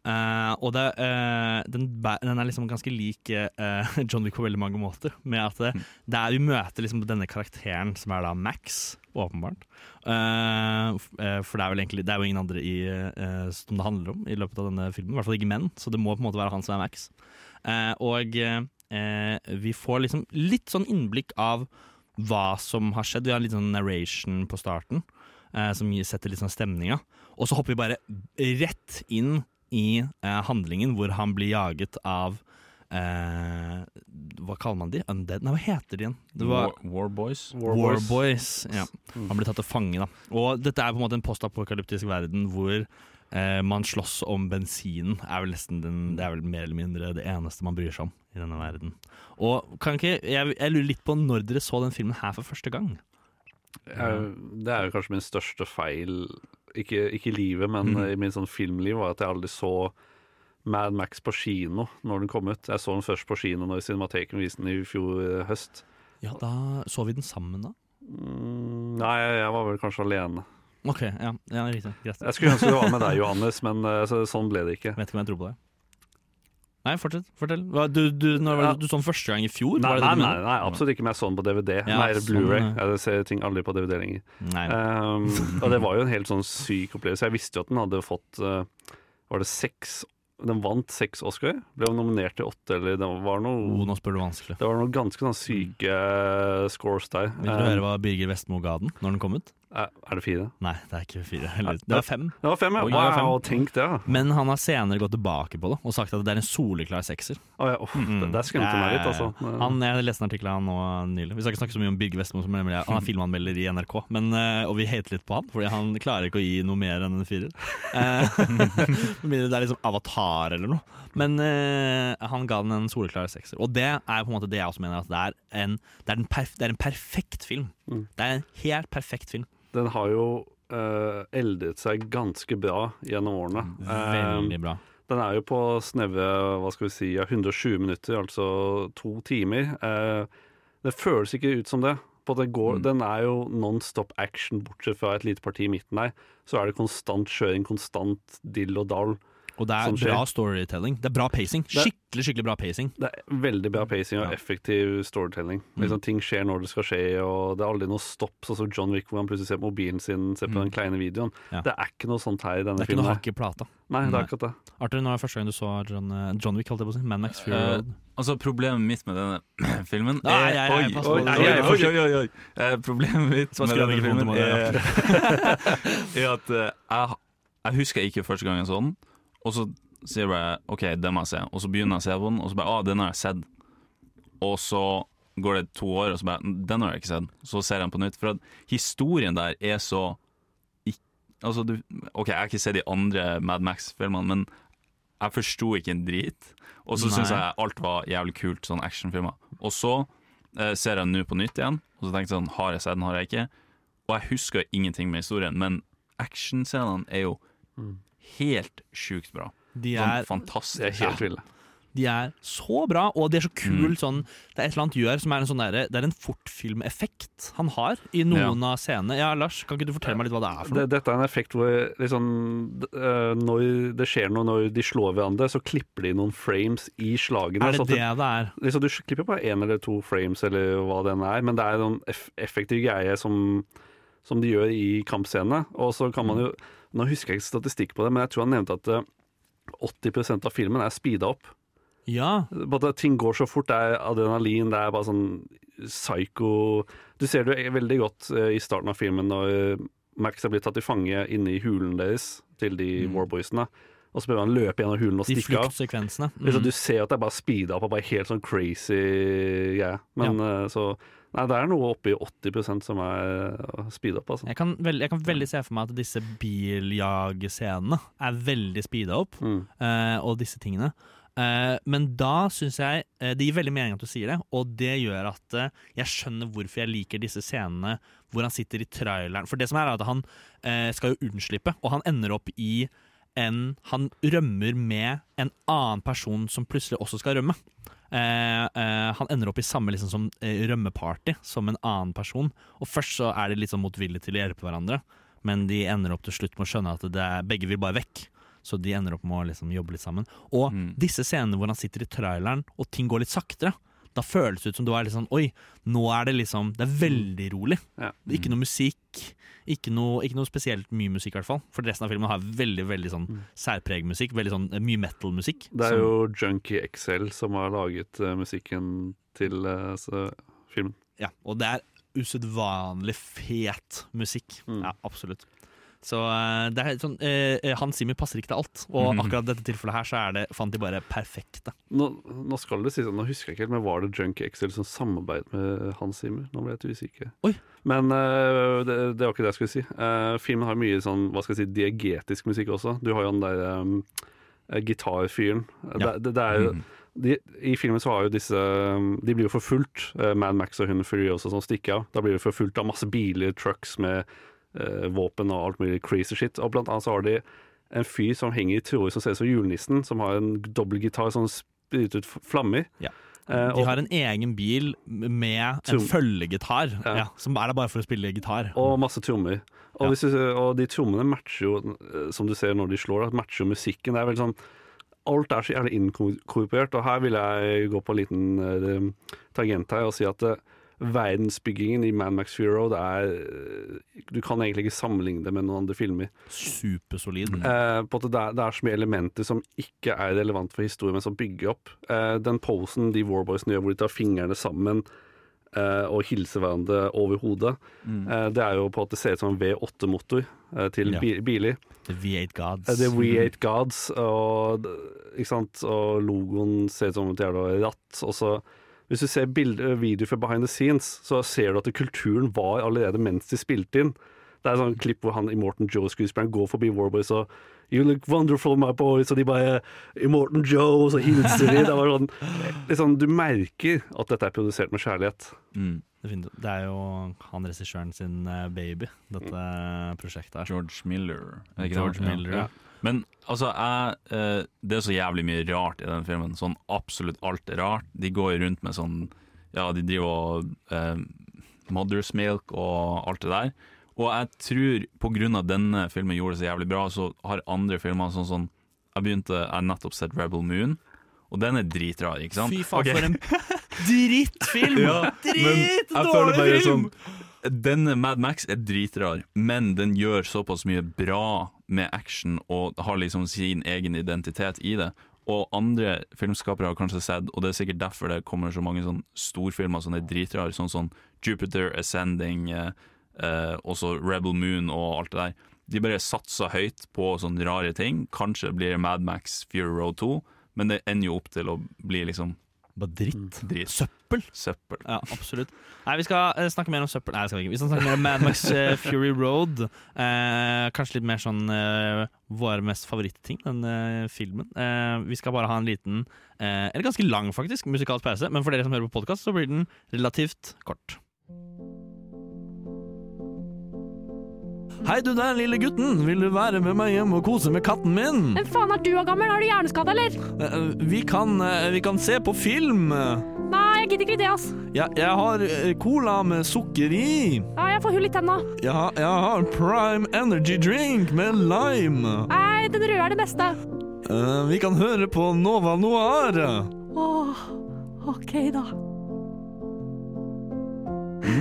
Eh, og det, uh, den, den er liksom ganske lik uh, John Wick på veldig mange måter. Med at det, det er, Vi møter liksom denne karakteren som er da Max, åpenbart. For det er egentlig Det er jo ingen andre i, som det handler om i løpet av denne filmen. I hvert fall ikke menn, så det må på en måte være han som er Max. Og vi får liksom litt sånn innblikk av hva som har skjedd. Vi har litt sånn narration på starten, som setter litt sånn stemninga. Og så hopper vi bare rett inn i eh, handlingen hvor han blir jaget av eh, Hva kaller man de? Undead? Nei, hva heter de igjen? Det var War, War Boys. War, Boys. Ja. Han blir tatt til fange, da. Og dette er på en måte en postapokalyptisk verden hvor eh, man slåss om bensinen. Er vel nesten den, det er vel mer eller mindre det eneste man bryr seg om i denne verden. Og kan ikke, jeg, jeg lurer litt på når dere så den filmen her for første gang. Jeg, det er jo kanskje min største feil, ikke, ikke i livet, men mm. i min sånn filmliv, var at jeg aldri så Mad Max på kino når den kom ut. Jeg så den først på kino når Cinemateken viste den i fjor eh, høst. Ja, Da så vi den sammen, da. Mm, nei, jeg, var vel kanskje alene. Ok, ja, ja riktig. Greit. Jeg skulle ønske det var med deg, Johannes, men eh, så, sånn ble det ikke. Vet ikke om jeg tror på det. Nei, fortsett. Fortell. Du, du, når ja. du så den første gang i fjor? Nei, nei, nei, nei, absolutt ikke, men jeg så den på DVD. Ja, nei, sånn, Blu-ray. Sånn, Jeg ser ting aldri på DVD lenger. Um, og det var jo en helt sånn syk opplevelse. Jeg visste jo at den hadde fått uh, Var det seks Den vant seks Oscar. Ble nominert til åtte, eller det var noe Oh, nå spør du vanskelig. Det var noen ganske sånn syke uh, scores der. Vil du Um, høre hva Birger Vestmo ga den når den kom ut? Er er det fire? Nei, det er ikke fire. Eller, det var fem. Det var fem, ja. Oi, var fem. Wow, tenk det. ja. Men han har senere gått tilbake på det og sagt at det er en soleklar sekser. Å, ja, uff, det, det skremte meg litt, altså. Mm. Han, jeg leste en artikkel av han nå nylig. Vi skal ikke snakke så mye om Birger Vestmo, som nemlig han er filmanmelder i NRK. Men, eh, og vi hater litt på han, fordi han klarer ikke å gi noe mer enn en firer. Eh, det er liksom Avatar eller noe. Men uh, han ga den en soleklar sekser. Og det er på en måte det jeg også mener, at det er en, det er en, perf det er en perfekt film. Mm. Det er en helt perfekt film. Den har jo uh, eldet seg ganske bra gjennom årene. Um, Veldig bra. Den er jo på snevre hva skal vi si, ja, 120 minutter, altså to timer. Uh, det føles ikke ut som det. På det går, Den er jo non stop action, bortsett fra et lite parti i midten der. Så er det konstant kjøring, konstant dill og dall. Og det er bra storytelling. Det er bra pacing. Skikkelig skikkelig bra pacing. Det er veldig bra pacing og effektiv storytelling. Mm. Liksom, ting skjer når det skal skje, og det er aldri noe stopp. Sånn som John Wick, hvor han plutselig ser på mobilen sin, ser på Mm. den kleine videoen. Ja. Det er ikke noe sånt her i denne filmen. Det er ikke noe filmen. hakk i plata. Nei, det er akkurat det. Arthur, når er det første gang du så John, eh, John Wick, holdt jeg på å si? Man Max Fury uh, Altså Problemet mitt med denne filmen Nei, er jeg- jeg- Oi, oi, Oi, jeg- oi, oi, oi, oi. Eh, Problemet mitt med denne filmen er, er at eh, jeg, jeg husker ikke første gang jeg så den, og så sier jeg bare OK, den må jeg se. Og så begynner jeg å se på den, og så bare ah, den har jeg sett. Og så går det to år, og så bare Den har jeg ikke sett. Så ser jeg den på nytt. For at historien der er så ikk- Altså, du OK, jeg har ikke sett de andre Mad Max-filmene, men jeg forsto ikke en drit. Og så syns jeg alt var jævlig kult, sånn actionfilmer. Og så eh, ser jeg den nå på nytt igjen, og så tenker jeg sånn Har jeg sett den, har jeg ikke? Og jeg husker ingenting med historien, men actionscenene er jo helt sjukt bra. De Sånn er, fantastisk. Det er helt ville. de er så bra, og de er så kul Mm. sånn Det er et eller annet gjør som er en sånn der, Det er en fortfilmeffekt han har i noen av scenene. Ja, Lars, kan ikke du fortelle meg litt hva det er for Det, noe? dette er en effekt hvor liksom, øh, når det skjer noe når de slår hverandre, så klipper de noen frames i slagene. Er det så det det er? liksom, du klipper bare én eller to frames, eller hva den er, men det er en eff effektiv greie som, som de gjør i kampscenene. Og så kan man jo Nå husker jeg ikke statistikk på det, men jeg tror han nevnte at øh, 80% av filmen er speeda opp. Ja. Både ting går så fort. Det er adrenalin, det er bare sånn psycho Du ser det veldig godt eh, i starten av filmen når eh, Max er blitt tatt til fange inne i hulen deres til de Mm. warboysene. Og så prøver han å løpe gjennom hulen og stikke av. De Mm. du ser at det er bare speeda opp og bare helt sånn crazy greie. Men ja. så Nei, det er noe oppi 80% som er speeda opp, altså. Jeg kan, veld, jeg kan veldig se for meg at disse biljagscenene er veldig speeda opp, Mm. uh, og disse tingene. Uh, men da syns jeg uh, Det gir veldig mening at du sier det, og det gjør at eh, jeg skjønner hvorfor jeg liker disse scenene hvor han sitter i traileren. For det som er, er at han eh, skal jo unnslippe, og han ender opp i en Han rømmer med en annen person som plutselig også skal rømme. Eh, eh, han ender opp i samme liksom som eh, rømmeparty som en annen person. Og først så er de litt sånn motvillige til å hjelpe hverandre, men de ender opp til slutt med å skjønne at det er, begge vil bare vekk. Så de ender opp med å liksom jobbe litt sammen. Og Mm. disse scenene hvor han sitter i traileren og ting går litt saktere, da føles det ut som du er litt sånn Oi, nå er det liksom Det er veldig rolig. Ja. Ikke noe musikk. Ikke noe, ikke noe spesielt mye musikk, i hvert fall. For resten av filmen har veldig veldig sånn Mm. musikk, Veldig sånn eh, mye metal-musikk. Det er jo Junkie XL som har laget uh, musikken til uh, så, filmen. Ja, og det er usedvanlig fet musikk. Mm. Ja, absolutt. Så eh, det er sånn eh, eh, Hans Zimmer passer ikke til alt, og mm. akkurat dette tilfellet her så er det, fant de bare perfekte. Nå, nå skal det sies, nå husker jeg ikke helt, men var det Junk XL som samarbeidet med Hans Zimmer? Nå ble jeg litt usikker. Oi. Men eh, det, det var ikke det jeg skulle si. Eh, filmen har mye sånn, hva skal jeg si, diegetisk musikk også. Du har jo den der um, gitarfyren. Ja. Det, det, det er jo mm. de, I filmen så har jo disse De blir jo forfulgt. Mad Max og hun Furiosa som stikker av. Da blir de forfulgt av masse biler, trucks med våpen og alt mulig crazy shit. Og blant annet så har de en fyr som henger i tråder som ser ut som julenissen, som har en dobbeltgitar som spyr ut flammer. Ja. Eh, De har en egen bil med en følgegitar, Ja. ja, som er der bare for å spille gitar. og masse trommer. Og, du, og de trommene matcher jo, eh, som du ser når de slår, da, matcher jo musikken. Det er veldig sånn Alt er så jævlig inkorporert, og her vil jeg gå på en liten uh, tangent her og si at eh, verdensbyggingen i Man Max Fury Road er eh, Du kan egentlig ikke sammenligne det med noen andre filmer. Supersolid. Eh, på at det, er, det er så mye elementer som ikke er relevant for historien, men som bygger opp. Eh, den posen de Warboysene gjør, hvor de tar fingrene sammen eh, og hilser hverandre over hodet, eh, det er jo på at det ser ut som en V8-motor eh, til Ja. bi biler. The V8 Gods. Eh, er V8 Gods, og, ikke sant? og logoen ser ut som et jævla ratt. Og så, hvis du ser videoer fra behind the scenes, så ser du at kulturen var allerede mens de spilte inn. Det er et sånn klipp hvor han Immortan Joe-skuespilleren går forbi Warboys og You look wonderful, my boys, og de bare Immortan Joe, og så hilser de. Det var sånn, liksom, du merker at dette er produsert med kjærlighet. Mm. Det er jo han regissøren sin eh, baby, dette prosjektet her. George Miller. er det ikke? George. Miller, ja. Men altså, jeg, eh, det er så jævlig mye rart i den filmen. Sånn absolutt alt er rart. De går rundt med sånn Ja, de driver og eh, Mother's Milk og alt det der. Og jeg tror av denne filmen gjorde det så jævlig bra, så har andre filmer sånn sånn jeg begynte Jeg nettopp sett Rebel Moon, og den er dritrar, ikke sant? Fy faen, okay. for en drittfilm! Ja, Dritdårlig bare film! sånn Denne Mad Max er dritrar, men den gjør såpass mye bra med action og har liksom sin egen identitet i det. Og andre filmskapere har kanskje sett, og det er sikkert derfor det kommer så mange sånn storfilmer som er dritrar, sånn som Jupiter Ascending, eh, eh, også Rebel Moon og alt det der. De bare satser høyt på sånne rare ting. Kanskje blir Mad Max Fury Road 2, men det ender jo opp til å bli liksom Bare dritt. dritt. Søppel. Søppel. Ja, absolutt. Nei, Vi skal eh, snakke mer om søppel. Nei, det skal vi ikke. Vi skal snakke mer om Mad Max uh, Fury Road. Uh, kanskje litt mer sånn uh, våre mest favorittting, den uh, filmen. Eh, vi skal bare ha en liten, eh, eller ganske lang faktisk, musikalsk pause. Men for dere som hører på podkast, så blir den relativt kort. Hei du der, lille gutten. Vil du være med meg hjem og kose med katten min? Hvem faen er du gammel? Har du hjerneskade, eller? Vi, kan, vi kan se på film. Nei, jeg gidder ikke det, altså. Ja, jeg har eh, cola med sukker i. Ja, jeg får hull i tenna. Ja, jeg har Prime Energy Drink med lime. Nei, den røde er det beste. Uh, vi kan høre på Nova Noir. Åh, ok da.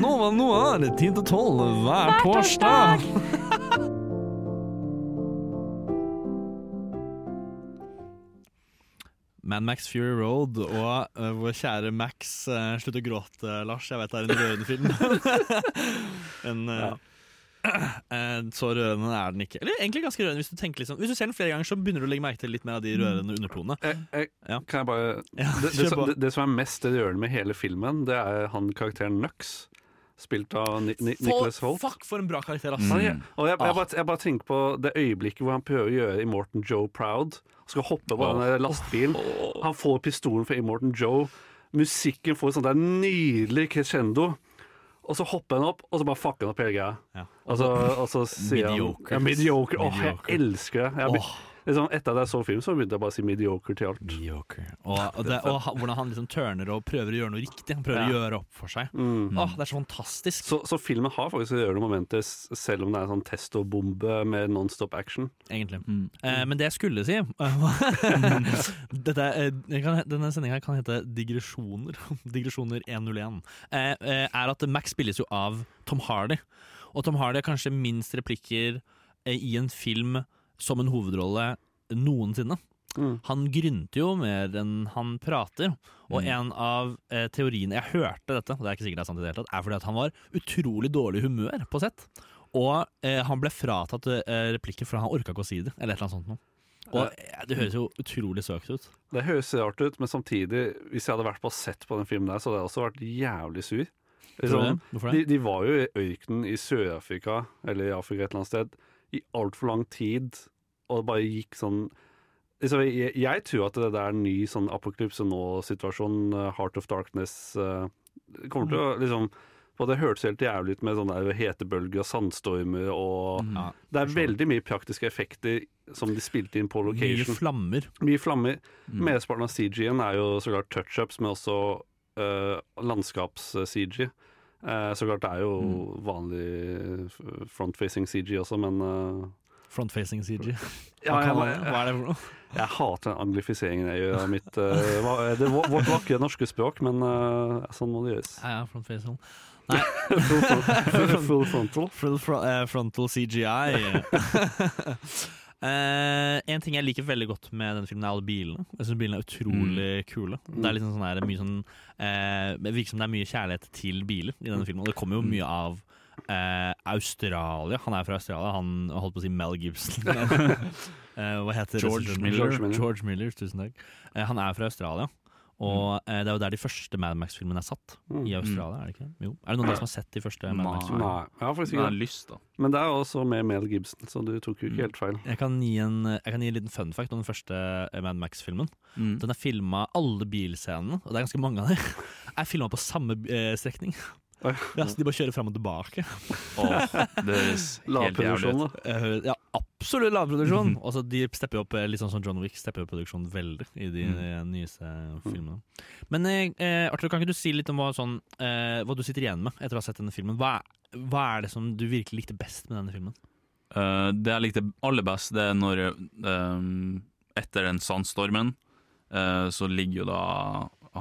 Nova Noir 10 til 12 hver, Hver torsdag. Mad Max Fury Road og uh, vår kjære Max uh, Slutt å gråte, Lars. Jeg vet det er en rørende film. en, uh, ja. så rørende er den ikke. Eller egentlig ganske rørende hvis du tenker liksom Hvis du ser den flere ganger, så begynner du å legge merke til litt mer av de rørende undertonene. Ja. Kan jeg bare Ja, det, det, som- det, det som er mest rørende med hele filmen, det er han karakteren Nux, spilt av Ni Ni Nicholas Holt. fuck, for en bra karakter, altså. Mm. ja, og jeg, Ah. jeg, bare, jeg bare tenker på det øyeblikket hvor han prøver å gjøre Immortan Joe proud. Han skal hoppe på Åh. den lastebilen. Han får pistolen fra Immortan Joe. Musikken får en sånt der nydelig crescendo. Og så hopper han opp, og så bare fucker han opp hele greia. Ja. Og så, og så sier Mediocre. han ja, Mediocre. Åh, jeg elsker det. Jeg, Åh. Liksom, etter at jeg så film, så begynte jeg bare å si mediocre til alt. Mediocre. Og, og, det, og han- hvordan han liksom turner og prøver å gjøre noe riktig. Han prøver Ja. å gjøre opp for seg. Mm. Åh, det er så fantastisk. Så, så filmen har faktisk å rørende momenter, s- selv om det er en sånn testobombe med nonstop action. Egentlig. Mm. Eh, men det jeg skulle si Dette, eh, kan, Denne sendinga kan hete Digresjoner. Digresjoner 101. Eh, eh, er at Max spilles jo av Tom Hardy. Og Tom Hardy har kanskje minst replikker eh, i en film som en hovedrolle noensinne. Mm. Han grynter jo mer enn han prater. Og Mm. en av eh, teoriene Jeg hørte dette, og det er ikke sikkert det er sant i det hele tatt, er fordi at han var utrolig dårlig humør på sett. Og eh, han ble fratatt eh, replikker fordi han orka ikke å si det, eller et eller annet sånt noe. Og eh, det høres jo utrolig søkt ut. Det høres rart ut, men samtidig, hvis jeg hadde vært på sett på den filmen der, så hadde jeg også vært jævlig sur. Liksom, de, de var jo i ørkenen i Sør-Afrika, eller i Afrika et eller annet sted, i altfor lang tid, og det bare gikk sånn liksom, jeg, jeg tror at det der er en ny sånn apokalypse nå-situasjon, eh, Heart of Darkness, uh, kommer til å liksom og Det hørtes helt jævlig ut med sånne hetebølger og sandstormer og Ja, Det er veldig mye praktiske effekter som de spilte inn på Mye location. flammer. Mye flammer. Mm. Mesteparten av CG-en er jo så klart touch-ups, men også uh, landskaps-CG. Eh, så klart det er jo Mm. vanlig front-facing CG også, men eh, Frontfacing CG. ja, jeg, jeg, hva er det for noe? jeg hater den anglifiseringen jeg gjør av mitt eh, hva- det, vårt vakre norske språk, men eh, sånn må det gjøres. Ja, ja, frontfacing. Full, full, full frontal. Full fro eh, frontal CGI. Eh, en ting jeg liker veldig godt med denne filmen, er alle bilene. Jeg synes bilene er utrolig kule. Det er liksom sånn her, mye sånn uh, virker som det er mye kjærlighet til biler i denne filmen. Og det kommer jo mye av uh, Australia. Han er fra Australia. Han holdt på å si Mel Gibson. Hva heter George? Miller. George Miller. George Miller, tusen takk. Han er fra Australia. Og eh, det er jo der de første Mad Max-filmene er satt. Mm. I Australia, er det ikke? Jo. Er det noen av dere som har sett de første Mad Max-filmene? Nei, jeg har faktisk ikke har lyst, da. Men det er også med Mel Gibson, så du tok jo ikke helt feil. Jeg kan, gi en, jeg kan gi en liten fun fact om den første eh, Mad Max-filmen. Mm. Den er filma, Alle bilscenene, og det er ganske mange av dem, er filma på samme eh, strekning. Ja, så De bare kjører fram og tilbake. Åh, det høres helt jævlig ut. Eh, ja, absolutt lavproduksjon. Og så De stepper opp eh, litt sånn som John Wick stepper opp produksjonen veldig i de Mm. eh, nyeste filmene. Men eh, eh, Arthur, kan ikke du si litt om hva, sånn, eh, hva du sitter igjen med etter å ha sett denne filmen? Hva, hva er det som du virkelig likte best med denne filmen? Eh, det jeg likte aller best, det er når etter den sandstormen, eh, så ligger jo da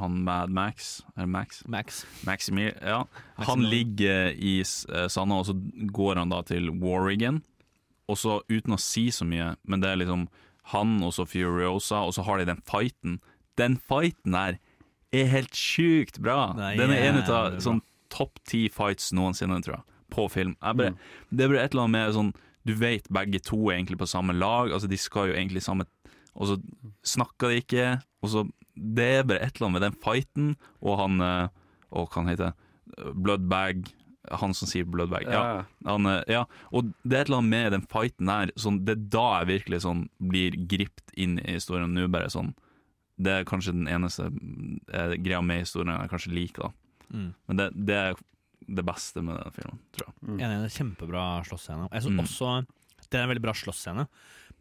han Mad Max Er det Max? Max. Maximir, ja. Han ligger i eh, sanda, og så går han da til Warrigan. Og så, uten å si så mye, men det er liksom han og så Furiosa, og så har de den fighten. Den fighten der er helt sjukt bra! Det er Den er en av sånn topp ti fights noensinne, tror jeg, på film. Jeg bare, Det er bare et eller annet med sånn Du vet begge to er egentlig på samme lag, altså de skal jo egentlig samme Og så snakker de ikke, og så Det er bare et eller annet med den fighten, og han eh, Og hva han heter Bloodbag. Han som sier Bloodbag. Ja. Ja. Han, eh, ja. Og det er et eller annet med den fighten der, sånn, det er da jeg virkelig sånn blir gript inn i historien. Nå bare sånn Det er kanskje den eneste eh, greia med historien jeg kanskje liker, da. Mm. Men det, det er det beste med den filmen, tror jeg. Enig, det er en kjempebra slåssscene. Jeg syns Mm. også Det er en veldig bra slåssscene,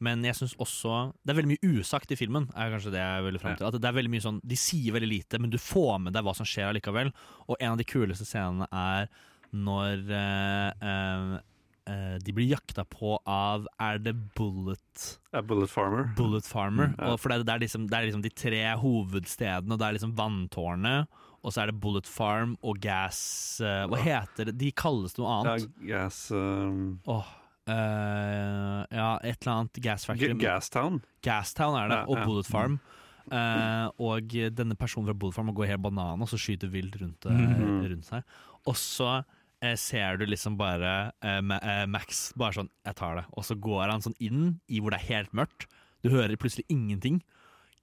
men jeg syns også Det er veldig mye usagt i filmen. er kanskje det jeg vil frem til At det er veldig mye sånn De sier veldig lite, men du får med deg hva som skjer allikevel. Og en av de kuleste scenene er når eh, eh, eh, de blir jakta på av Er det Bullet A Bullet Farmer. Bullet Farmer. Mm, ja. og for det, det, er liksom, det er liksom de tre hovedstedene, og det er liksom vanntårnet. Og så er det Bullet Farm og Gas eh, Hva heter det? De kalles noe annet. Ja, gas, um, Åh, eh, ja, et eller annet Gas Factory. Gastown. Gastown er det, Ja, og ja. Bullet Farm. Uh, og denne personen fra Bullet Farm går helt banan og så skyter vilt rundt, mm -hmm. rundt seg. Og så uh, ser du liksom bare eh, eh, Max bare sånn 'jeg tar det', og så går han sånn inn i hvor det er helt mørkt. Du hører plutselig ingenting.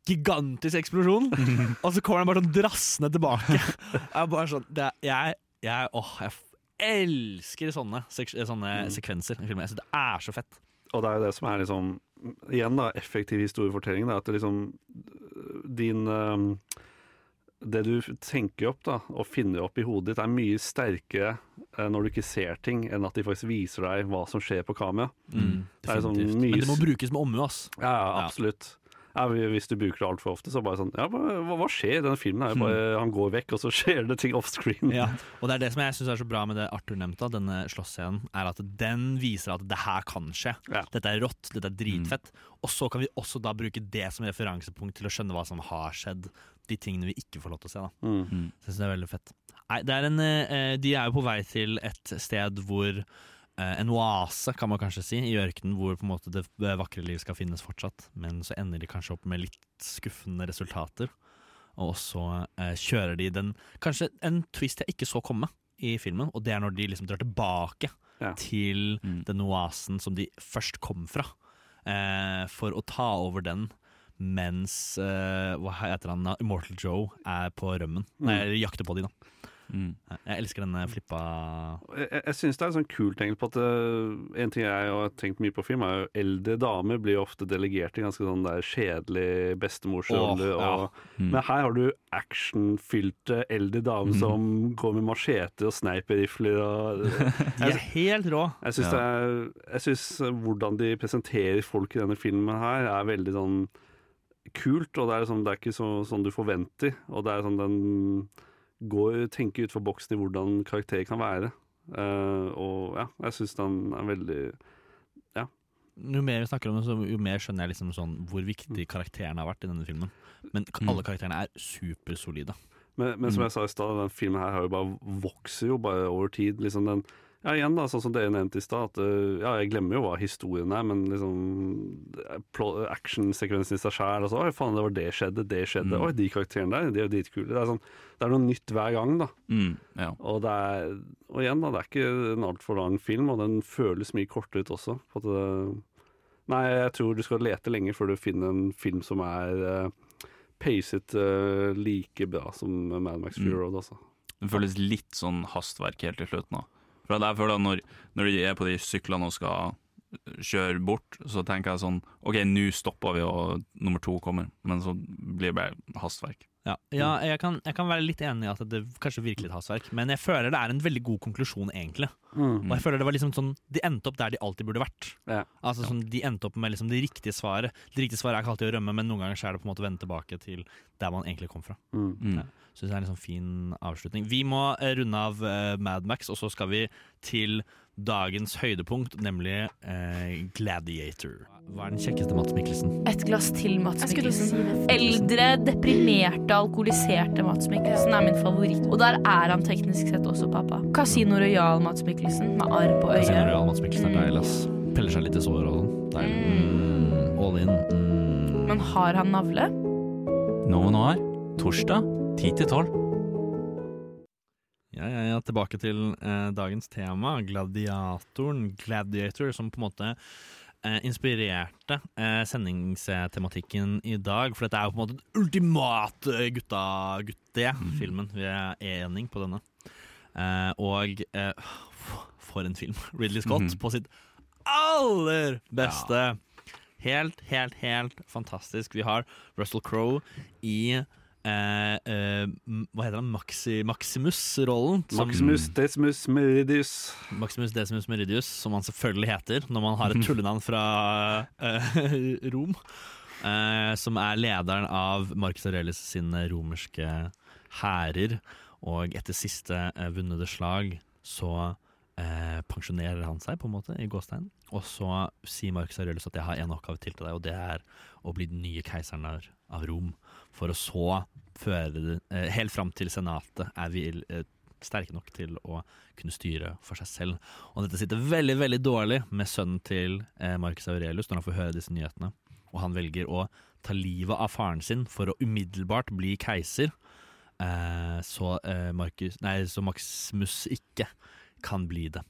Gigantisk eksplosjon! og så kommer han bare sånn drassende tilbake. Jeg bare sånn det er, jeg, jeg, åh, jeg elsker sånne, sånne mm. sekvenser i filmer. Jeg synes det er så fett. Og det er jo det som er liksom Igjen da, effektiv historiefortelling. Da, at det liksom Din um, Det du tenker opp da og finner opp i hodet ditt, er mye sterkere uh, når du ikke ser ting, enn at de faktisk viser deg hva som skjer på kamera. Mm, Det mye Men det må brukes med omhu, ass. Ja, ja, absolutt. Ja, hvis du bruker det altfor ofte, så bare sånn Ja, hva, hva skjer i denne filmen? Er bare, Han går vekk, og så skjer det ting offscreen. Ja, og det er det som jeg syns er så bra med det Arthur nevnte, denne slåssscenen, er at den viser at det her kan skje. Ja. Dette er rått, dette er dritfett. Og så kan vi også da bruke det som referansepunkt til å skjønne hva som har skjedd. De tingene vi ikke får lov til å se. da Mm. Så jeg synes det er veldig fett. Nei, det er en, eh, de er jo på vei til et sted hvor eh, En oase, kan man kanskje si, i ørkenen, hvor på en måte det vakre liv skal finnes fortsatt. Men så ender de kanskje opp med litt skuffende resultater. Og så eh, kjører de den Kanskje en twist jeg ikke så komme i filmen, og det er når de liksom drar tilbake Ja. til Mm. den oasen som de først kom fra, eh, for å ta over den. Mens eh, hva heter han? Immortal Joe er på rømmen. Nei, eller jakter på de, da. Mm. Jeg elsker denne flippa Jeg, jeg, syns det er en sånn kult tegn på at uh, En ting jeg har tenkt mye på film, er jo eldre damer blir ofte delegert til ganske sånn der kjedelig bestemorsrolle. Åh, ja. Mm. Men her har du actionfylte eldre damer som går med macheter og sniperrifler og De er helt rå. Jeg syns Ja. det er- jeg syns hvordan de presenterer folk i denne filmen her, er veldig sånn kult. Og det er, liksom, det er ikke så, sånn du forventer. Og det er sånn den går, tenker utfor boksen i hvordan karakterer kan være. Uh, og ja, jeg syns den er veldig Ja. Jo mer vi snakker om det, så jo mer skjønner jeg liksom sånn hvor viktig karakterene har vært i denne filmen. Men alle karakterene er supersolide. Men, men som jeg sa i stad, den filmen her har jo bare vokser jo bare over tid. Liksom den ja, igjen da, sånn som dere nevnte i stad, at uh, ja, jeg glemmer jo hva historien er, men liksom pl- actionsekvensen i seg sjæl, og så oi faen, det var det skjedde, det skjedde, Mm. oi, de karakterene der, de er jo dritkule. Det er sånn, det er noe nytt hver gang, da. Mm, ja. Og, det er, og igjen, da, det er ikke en altfor lang film, og den føles mye kortere ut også. At nei, jeg tror du skal lete lenge før du finner en film som er uh, pacet uh, like bra som Mad Max Fury Mm. Road, altså. Det føles litt sånn hastverk helt til slutten. da. For jeg føler at når, når de er på de syklene og skal kjøre bort, så tenker jeg sånn OK, nå stopper vi, og nummer to kommer. Men så blir det bare hastverk. Ja, ja jeg, kan, jeg kan være litt enig i at det kanskje virker litt hastverk, men jeg føler det er en veldig god konklusjon, egentlig. Mm. Og jeg føler det var liksom sånn De endte opp der de alltid burde vært. Ja. Altså sånn, De endte opp med liksom det riktige svaret. Det riktige svaret er ikke alltid å rømme, men noen ganger så er det på en måte å vende tilbake til der man egentlig kom fra. Mm. Mm. Ja. Syns det er en sånn fin avslutning. Vi må eh, runde av eh, Mad Max, og så skal vi til dagens høydepunkt, nemlig eh, Gladiator. Hva er den kjekkeste Mats Mikkelsen? Et glass til Mats Mikkelsen. si. Eldre, deprimerte, alkoholiserte Mats Mikkelsen er min favoritt. Og der er han teknisk sett også pappa. Casino Royal Mats Mikkelsen med arr på øyet. Casino. Royal Mats Mikkelsen er deilig, ass. Peller seg litt i såret og sånn. Deilig. Mm, all in. Mm. Men har han navle? Noe nå er Torsdag 10 til 12. Ja, ja, ja, tilbake til eh, dagens tema, gladiatoren. Gladiator, som på en måte eh, inspirerte eh, sendingstematikken i dag. For dette er jo på en måte den ultimate gutta gutte-filmen. Vi er enig på denne. Eh, og eh, for en film. Ridley Scott Mhm. på sitt aller beste. Helt, helt, helt fantastisk. Vi har Russell Crowe i eh, eh, Hva heter han? Maxi, Maximus-rollen. Maximus Decimus Meridius. Maximus Decimus Meridius, som han selvfølgelig heter når man har et tullenavn fra eh, Rom. eh, som er lederen av Marcus Aurelius sine romerske hærer. Og etter siste vunnede vunne slag så eh, pensjonerer han seg, på en måte, i gåsteinen. Og så sier Marcus Aurelius at jeg har en oppgave til til deg, og det er å bli den nye keiseren av Rom. For å så føre eh, helt fram til senatet er vi eh, sterke nok til å kunne styre for seg selv. Og dette sitter veldig veldig dårlig med sønnen til eh, Marcus Aurelius når han får høre disse nyhetene. Og han velger å ta livet av faren sin for å umiddelbart bli keiser. Eh, så, eh, Marcus, nei, så Maximus ikke kan bli det.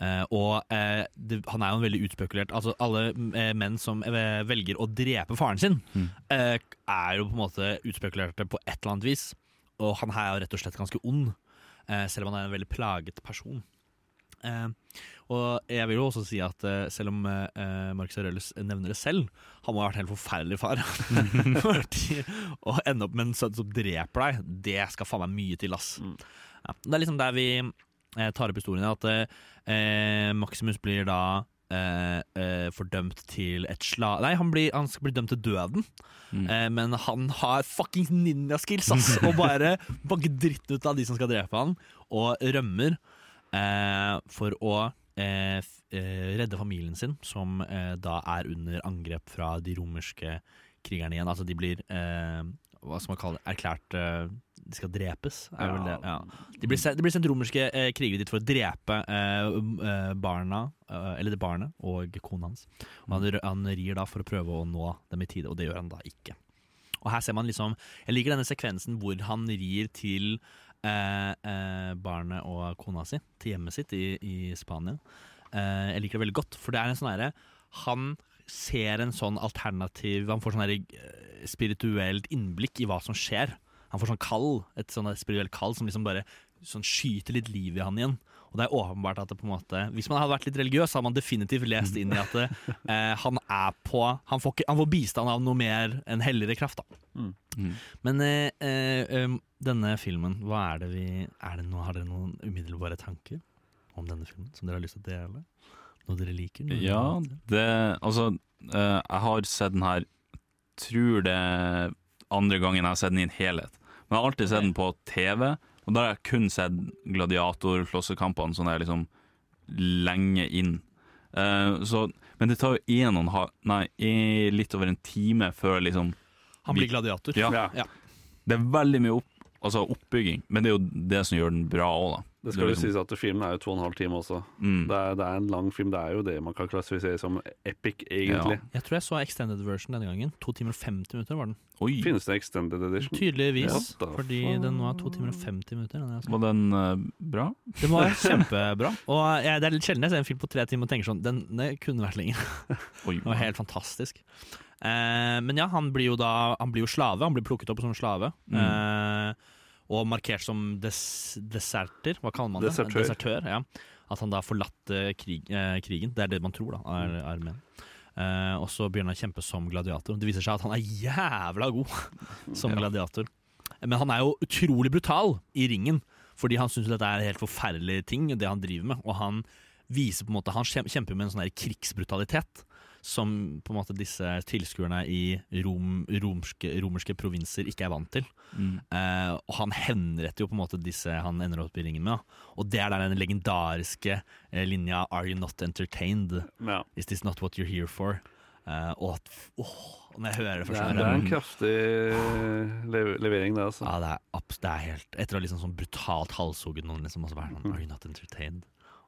Eh, og uh, det, han er jo en veldig utspekulert Altså Alle uh, menn som velger å drepe faren sin, Mm. er jo på en måte utspekulerte på et eller annet vis. Og han her er jo rett og slett ganske ond, selv om han er en veldig plaget person. Og jeg vil jo også si at selv om Marcus Aurelius nevner det selv, han må ha vært en helt forferdelig far. Å ende opp med en sønn som dreper deg, det skal faen meg mye til, ass. Ja, det er liksom der vi tar opp historien, at eh, Maximus blir da eh, eh, fordømt til et slag... Nei, han, blir, han skal bli dømt til døden. Mm. Eh, men han har fuckings ninja-skills, ass! Og bare banker dritten ut av de som skal drepe han, og rømmer eh, for å eh, eh, redde familien sin, som eh, da er under angrep fra de romerske krigerne igjen. Altså de blir eh, hva skal man kalle det, erklært eh, De skal drepes, er vel det. Ja. De blir sendt, det blir sendt romerske eh, krigere dit for å drepe eh, eh, barna, eh, eller det barnet, og kona hans. Og han, han rir da for å prøve å nå dem i tide, og det gjør han da ikke. Og her ser man liksom Jeg liker denne sekvensen hvor han rir til eh, eh, barnet og kona si, til hjemmet sitt i, i Spania. Eh, jeg liker det veldig godt, for det er en sånn herre Han ser en sånn alternativ Han får sånn spirituelt innblikk i hva som skjer. Han får sånn kall, et sånn spirituelt kall som liksom bare sånn skyter litt liv i han igjen. Og det er åpenbart at det på en måte Hvis man hadde vært litt religiøs, så hadde man definitivt lest inn i at det, eh, han er på han får, ikke, han får bistand av noe mer enn helligere kraft, da. Mm. Men eh, eh, um, denne filmen, hva er det vi er det noe, Har dere noen umiddelbare tanker om denne filmen som dere har lyst til å dele? Noe dere liker? Noe Ja, dere det Altså, eh, jeg har sett den her Tror det andre gangen jeg har sett den i en helhet. Men jeg har alltid sett den på TV, og da har jeg kun sett gladiatorflossekampene sånn der liksom lenge inn. Eh, så, men det tar jo en og en halv Nei, litt over en time før liksom Han blir gladiator. Ja. Ja. Det er veldig mye opp, altså oppbygging, men det er jo det som gjør den bra òg, da. Det skal jo liksom- sies at filmen er jo to og en halv time også. Mm. Det er, det er en lang film. Det er jo det man kan klassifisere som epic, egentlig. Jeg tror jeg så extended version denne gangen. To timer og 50 minutter var den. Oi, Finnes det extended edition? Tydeligvis. ja, Fordi den den er to timer og 50 minutter. Den, var den uh, bra? Den var kjempebra. Og jeg, det er litt sjelden jeg ser en film på tre timer og tenker sånn Den, den kunne vært lenger. den var helt fantastisk. Uh, men ja, han blir jo da Han blir jo slave. Han blir plukket opp som slave. Mm. Eh, og markert som des, deserter. Hva kaller man det? Desertør. ja. At han da har forlatt krig, eh, krigen. Det er det man tror, da. Er, er menn. Eh, og så begynner han å kjempe som gladiator. Det viser seg at han er jævla god som Ja. gladiator. Men han er jo utrolig brutal i ringen, fordi han syns dette er helt forferdelig ting, det han driver med. Og han viser på en måte Han kjem- kjemper med en sånn krigsbrutalitet som på en måte disse tilskuerne i rom, romske, romerske provinser ikke er vant til. Mm. Eh, og han henretter jo på en måte disse han ender opp i ringen med. da. Og det er der den legendariske eh, linja 'Are you not entertained? Ja. Is this not what you're here for?' Eh, og at, åh, når jeg hører det første det er en kraftig lev levering, det, altså. Ja, det er, det er helt Etter å ha liksom sånn brutalt halshugget noen, liksom, og så være sånn 'Are you not entertained?'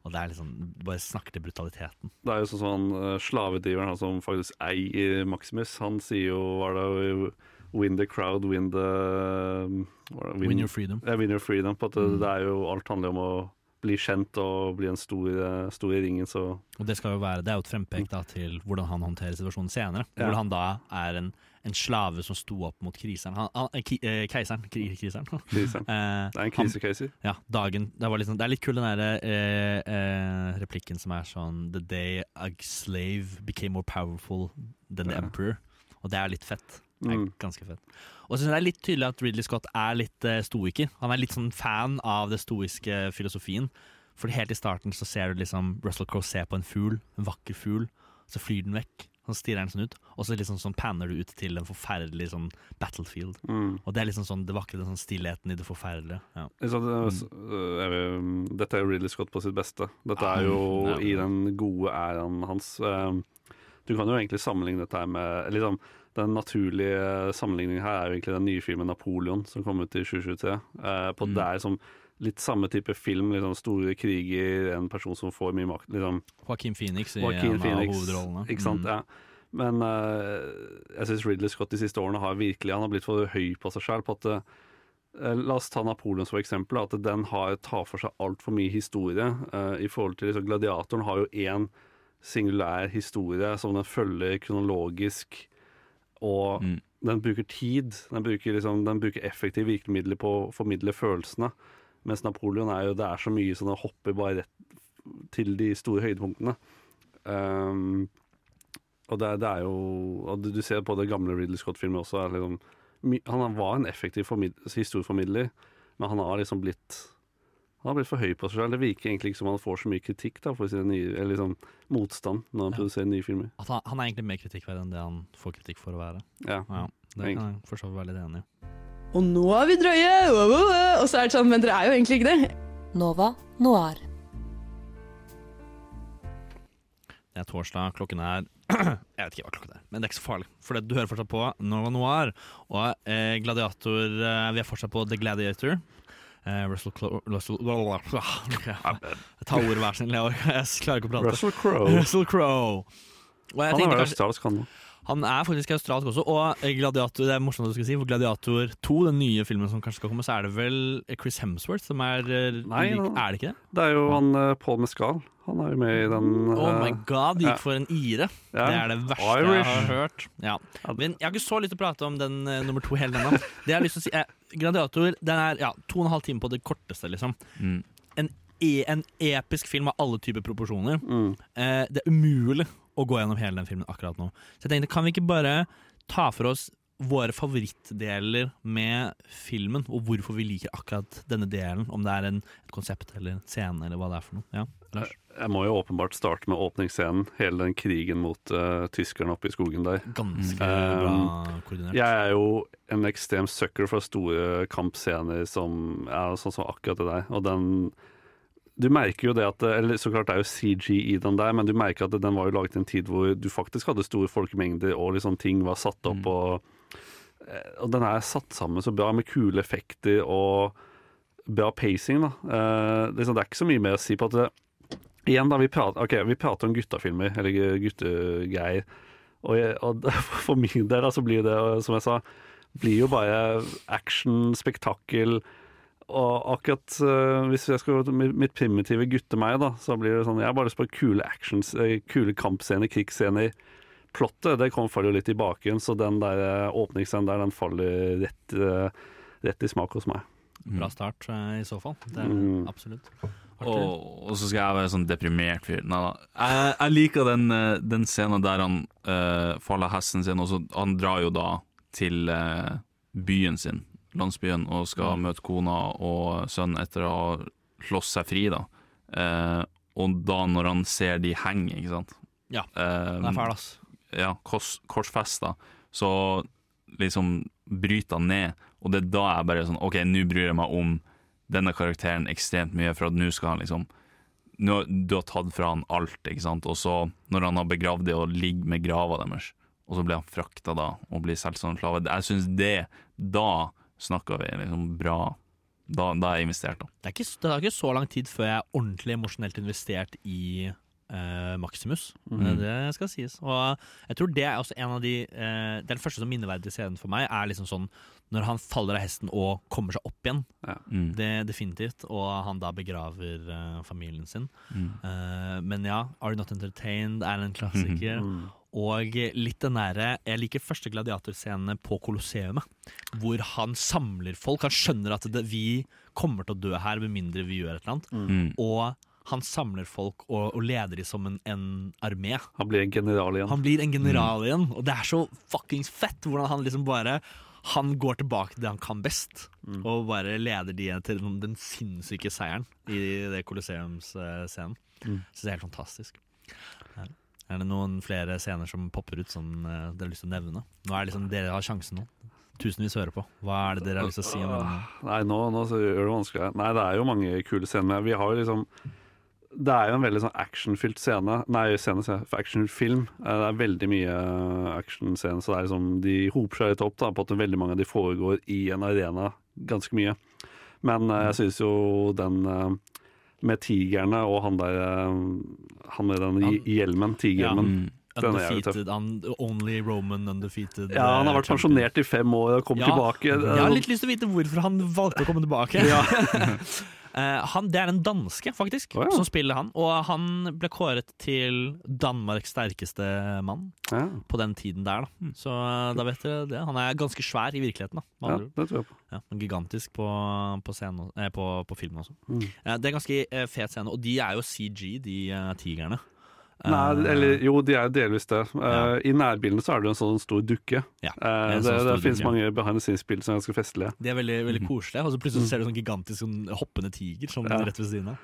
Og det er liksom Du bare snakker til brutaliteten. Det er jo sånn sånn uh, slavedriveren han som faktisk eier Maximus, han sier jo hva er det, Win the crowd, win the er Win your freedom. Ja, win your freedom. På at det, Mm. det er jo Alt handler om å bli kjent og bli en stor, eh, stor i ringen, så Og det skal jo være Det er jo et frempek da til hvordan han håndterer situasjonen senere. Ja. Hvordan han da er en, en slave som sto opp mot kriseren. Han, han, eh, ki, eh, keiseren. Kri, kriseren. Kriseren. Eh, Det er en krisekeiser. Ja, dagen det, var litt sånn, det er litt kul den der eh, eh, replikken som er sånn The day a slave became more powerful than the Ja. emperor. Og det er litt fett. Det er Mm. ganske fett. Og så synes jeg det er litt tydelig at Ridley Scott er litt stoiker. Han er litt sånn fan av det stoiske filosofien. For helt i starten så ser du liksom Russell Crowe se på en fugl, en vakker fugl, så flyr den vekk. Så stirrer den sånn ut, og så liksom sånn panner du ut til en forferdelig sånn battlefield. Mm. Og det er liksom sånn det vakre, den sånn stillheten i det forferdelige. Ja. Så det, så, øh, jeg vet, dette er jo Ridley Scott på sitt beste. Dette er jo ja. i den gode æraen hans. Um, Du kan jo egentlig sammenligne dette med liksom, Den naturlige sammenligningen her er jo egentlig den nye filmen 'Napoleon', som kom ut i 2023. Uh, på Mm. der som som litt samme type film. Liksom store kriger, en person som får mye makt. Liksom, Joaquin Phoenix i Joaquin en Phoenix, av hovedrollene. Ikke sant, Mm. ja. Men uh, jeg syns Ridley Scott de siste årene har virkelig Han har blitt for høy på seg sjøl. Uh, eh, La oss ta Napoleon som eksempel. At den har, tar for seg altfor mye historie. Uh, I forhold til liksom, Gladiatoren har jo én singulær historie som den følger kronologisk, og Mm. den bruker tid. Den bruker, liksom, den bruker effektive virkemidler på å formidle følelsene. Mens Napoleon er jo Det er så mye sånn at hopper bare rett til de store høydepunktene. Um, og det, det er jo og du, ser på det gamle Ridley Scott-filmet også. Er liksom, han var en effektiv historieformidler, men han har liksom blitt Han har blitt for høy på seg selv. Det virker egentlig ikke som han får så mye kritikk da, for sin nye, eller liksom motstand når han Ja. produserer nye filmer. At han, han er egentlig mer kritikkverdig enn det han får kritikk for å være. Ja, Ja, det kan jeg for så vidt være litt enig i. Og nå er vi drøye! Wow, wow, wow. Og så er det sånn, men dere er jo egentlig ikke det. Nova Noir. Det er torsdag, klokken er Jeg vet ikke hva klokken er, men det er ikke så farlig. For du hører fortsatt på Nova Noir. Og eh, Gladiator eh, Vi er fortsatt på The Gladiator. Eh, Russell Crowe tar ordet hver sin. Jeg jeg klarer ikke å prate. Russell Crowe. Russell Crowe. Han har er vel kanskje- australsk, han òg. Han er faktisk australsk også, og Gladiator, det er morsomt at du skal si, for Gladiator 2, den nye filmen som kanskje skal komme, så er det vel Chris Hemsworth som er eh, Nei, lik- Er det ikke det? Det er jo han Paul Mescal. Han er jo med i den Oh my eh, god, det ja. gikk for en ire. Ja. Det er det verste jeg har hørt. Ja. Men jeg har ikke så lyst til å prate om den uh, nummer to hele ennå. Det jeg har lyst til å si er, Gladiator den er ja, to og en halv time på det korteste, liksom. Mm. En, e, en episk film av alle typer proporsjoner. Mm. Eh, det er umulig å gå gjennom hele den filmen akkurat nå. Så jeg tenkte, kan vi ikke bare ta for oss våre favorittdeler med filmen, og hvorfor vi liker akkurat denne delen? Om det er en, et konsept eller en scene, eller hva det er for noe. Ja, Lars? Jeg må jo åpenbart starte med åpningsscenen. Hele den krigen mot uh, tyskerne oppe i skogen der. Ganske Um, bra koordinert. Jeg er jo en ekstrem sucker for store kampscener som ja, sånn som akkurat det der. Og den Du merker jo det at Eller så klart det er jo CG i den der, men du merker at den var jo laget i en tid hvor du faktisk hadde store folkemengder, og liksom ting var satt opp, og, eh, og den er satt sammen så bra med kule effekter og bra pacing, da. Eh, liksom, det er ikke så mye mer å si på at det, Igjen, da, vi prater, okay, vi prater om guttafilmer, eller guttegreier. Og, jeg, og for min del, da, så blir det, som jeg sa, blir jo bare action, spektakel. Og akkurat uh, hvis jeg skal mitt mitt primitive gutte-meg, da, så blir det sånn Jeg har bare lyst på kule actions, eh, kule kampscener, krigsscener. Plottet det kom faller jo litt i bakgrunnen, så den der eh, åpningsscenen der, den faller rett, rett i smak hos meg. Bra start i så fall. Det er Mm. absolutt. Og, og så skal jeg være sånn deprimert fyr. Nei da. Jeg, jeg liker den, den scenen der han uh, faller hesten sin, og så han drar jo da til uh, byen sin, landsbyen, og skal Mm. møte kona og sønnen etter å ha slåss seg fri, da. Eh, og da når han ser de henge, ikke sant Ja, Eh, Den er fæl, ass. ja, kors, korsfesta, så liksom bryter han ned. Og det er da jeg bare sånn OK, nå bryr jeg meg om denne karakteren ekstremt mye, for at nå skal han liksom nå, Du har tatt fra han alt, ikke sant, og så, når han har begravd det og ligger med grava deres, og så blir han frakta da, og blir solgt som slave Jeg syns det Da snakker vi liksom bra. Da, da er jeg investert, da. Det, er ikke, det tar ikke så lang tid før jeg er ordentlig emosjonelt investert i eh, Maximus. Mm. Det skal sies. Og jeg tror det er også en av de eh, Den første som minneverdige scenen for meg, er liksom sånn når han faller av hesten og kommer seg opp igjen. Mm. Det Definitivt. Og han da begraver eh, familien sin. Mm. Eh, men ja, Are You Not Entertained er en klassiker. Og litt den derre Jeg liker første gladiatorscene på Colosseumet. hvor han samler folk. Han skjønner at det, vi kommer til å dø her med mindre vi gjør et eller annet. Mm. Og han samler folk og, og leder dem som en, en armé. Han blir en general igjen. Han blir en general igjen, og det er så fuckings fett hvordan han liksom bare han går tilbake til det han kan best, og bare leder de til den sinnssyke seieren i det Kolosseumsscenen. Mm. Så det er helt fantastisk. Ja. Er det noen flere scener som popper ut som uh, dere har lyst til å nevne? Nå er liksom Dere har sjansen nå. Tusenvis hører på. Hva er det dere har lyst til å si om denne? Nei, nå, nå så gjør det vanskelig. Nei, det er jo mange kule scener. Vi har jo liksom Det er jo en veldig sånn actionfylt scene. Nei, scene, actionfilm. Eh, Det er veldig mye actionscene, så det er liksom De hoper seg litt opp da, på at veldig mange av de foregår i en arena ganske mye. Men eh, jeg syns jo den eh, med tigerne og han der eh, Han med den hjelmen, tigerhjelmen. Ja. Undefeated, only Roman undefeated Ja, han har eh, vært pensjonert i fem år og kommet Ja. tilbake. Jeg har litt lyst til å vite hvorfor han valgte å komme tilbake. Ja. Eh, han, det er en danske, faktisk, oh, ja. som spiller han. Og han ble kåret til Danmarks sterkeste mann Ja. på den tiden der. Da. Så eh, da vet dere det. Han er ganske svær i virkeligheten. Da, ja, det tror jeg på. ja, gigantisk på, på, scenen, eh, på, på filmen også. Mm. Det er ganske eh, fet scene, og de er jo CG, de. Eh, Nei, eller jo, de er delvis det. Ja. Uh, I nærbildene så er det en sånn stor dukke. Ja, Eh, en det sånn det finnes dukke. mange behind the scenes-bilder som er ganske festlige. De er veldig, veldig koselige, og så plutselig ser du sånn gigantisk sånn, hoppende tiger sånn Ja. rett ved siden av.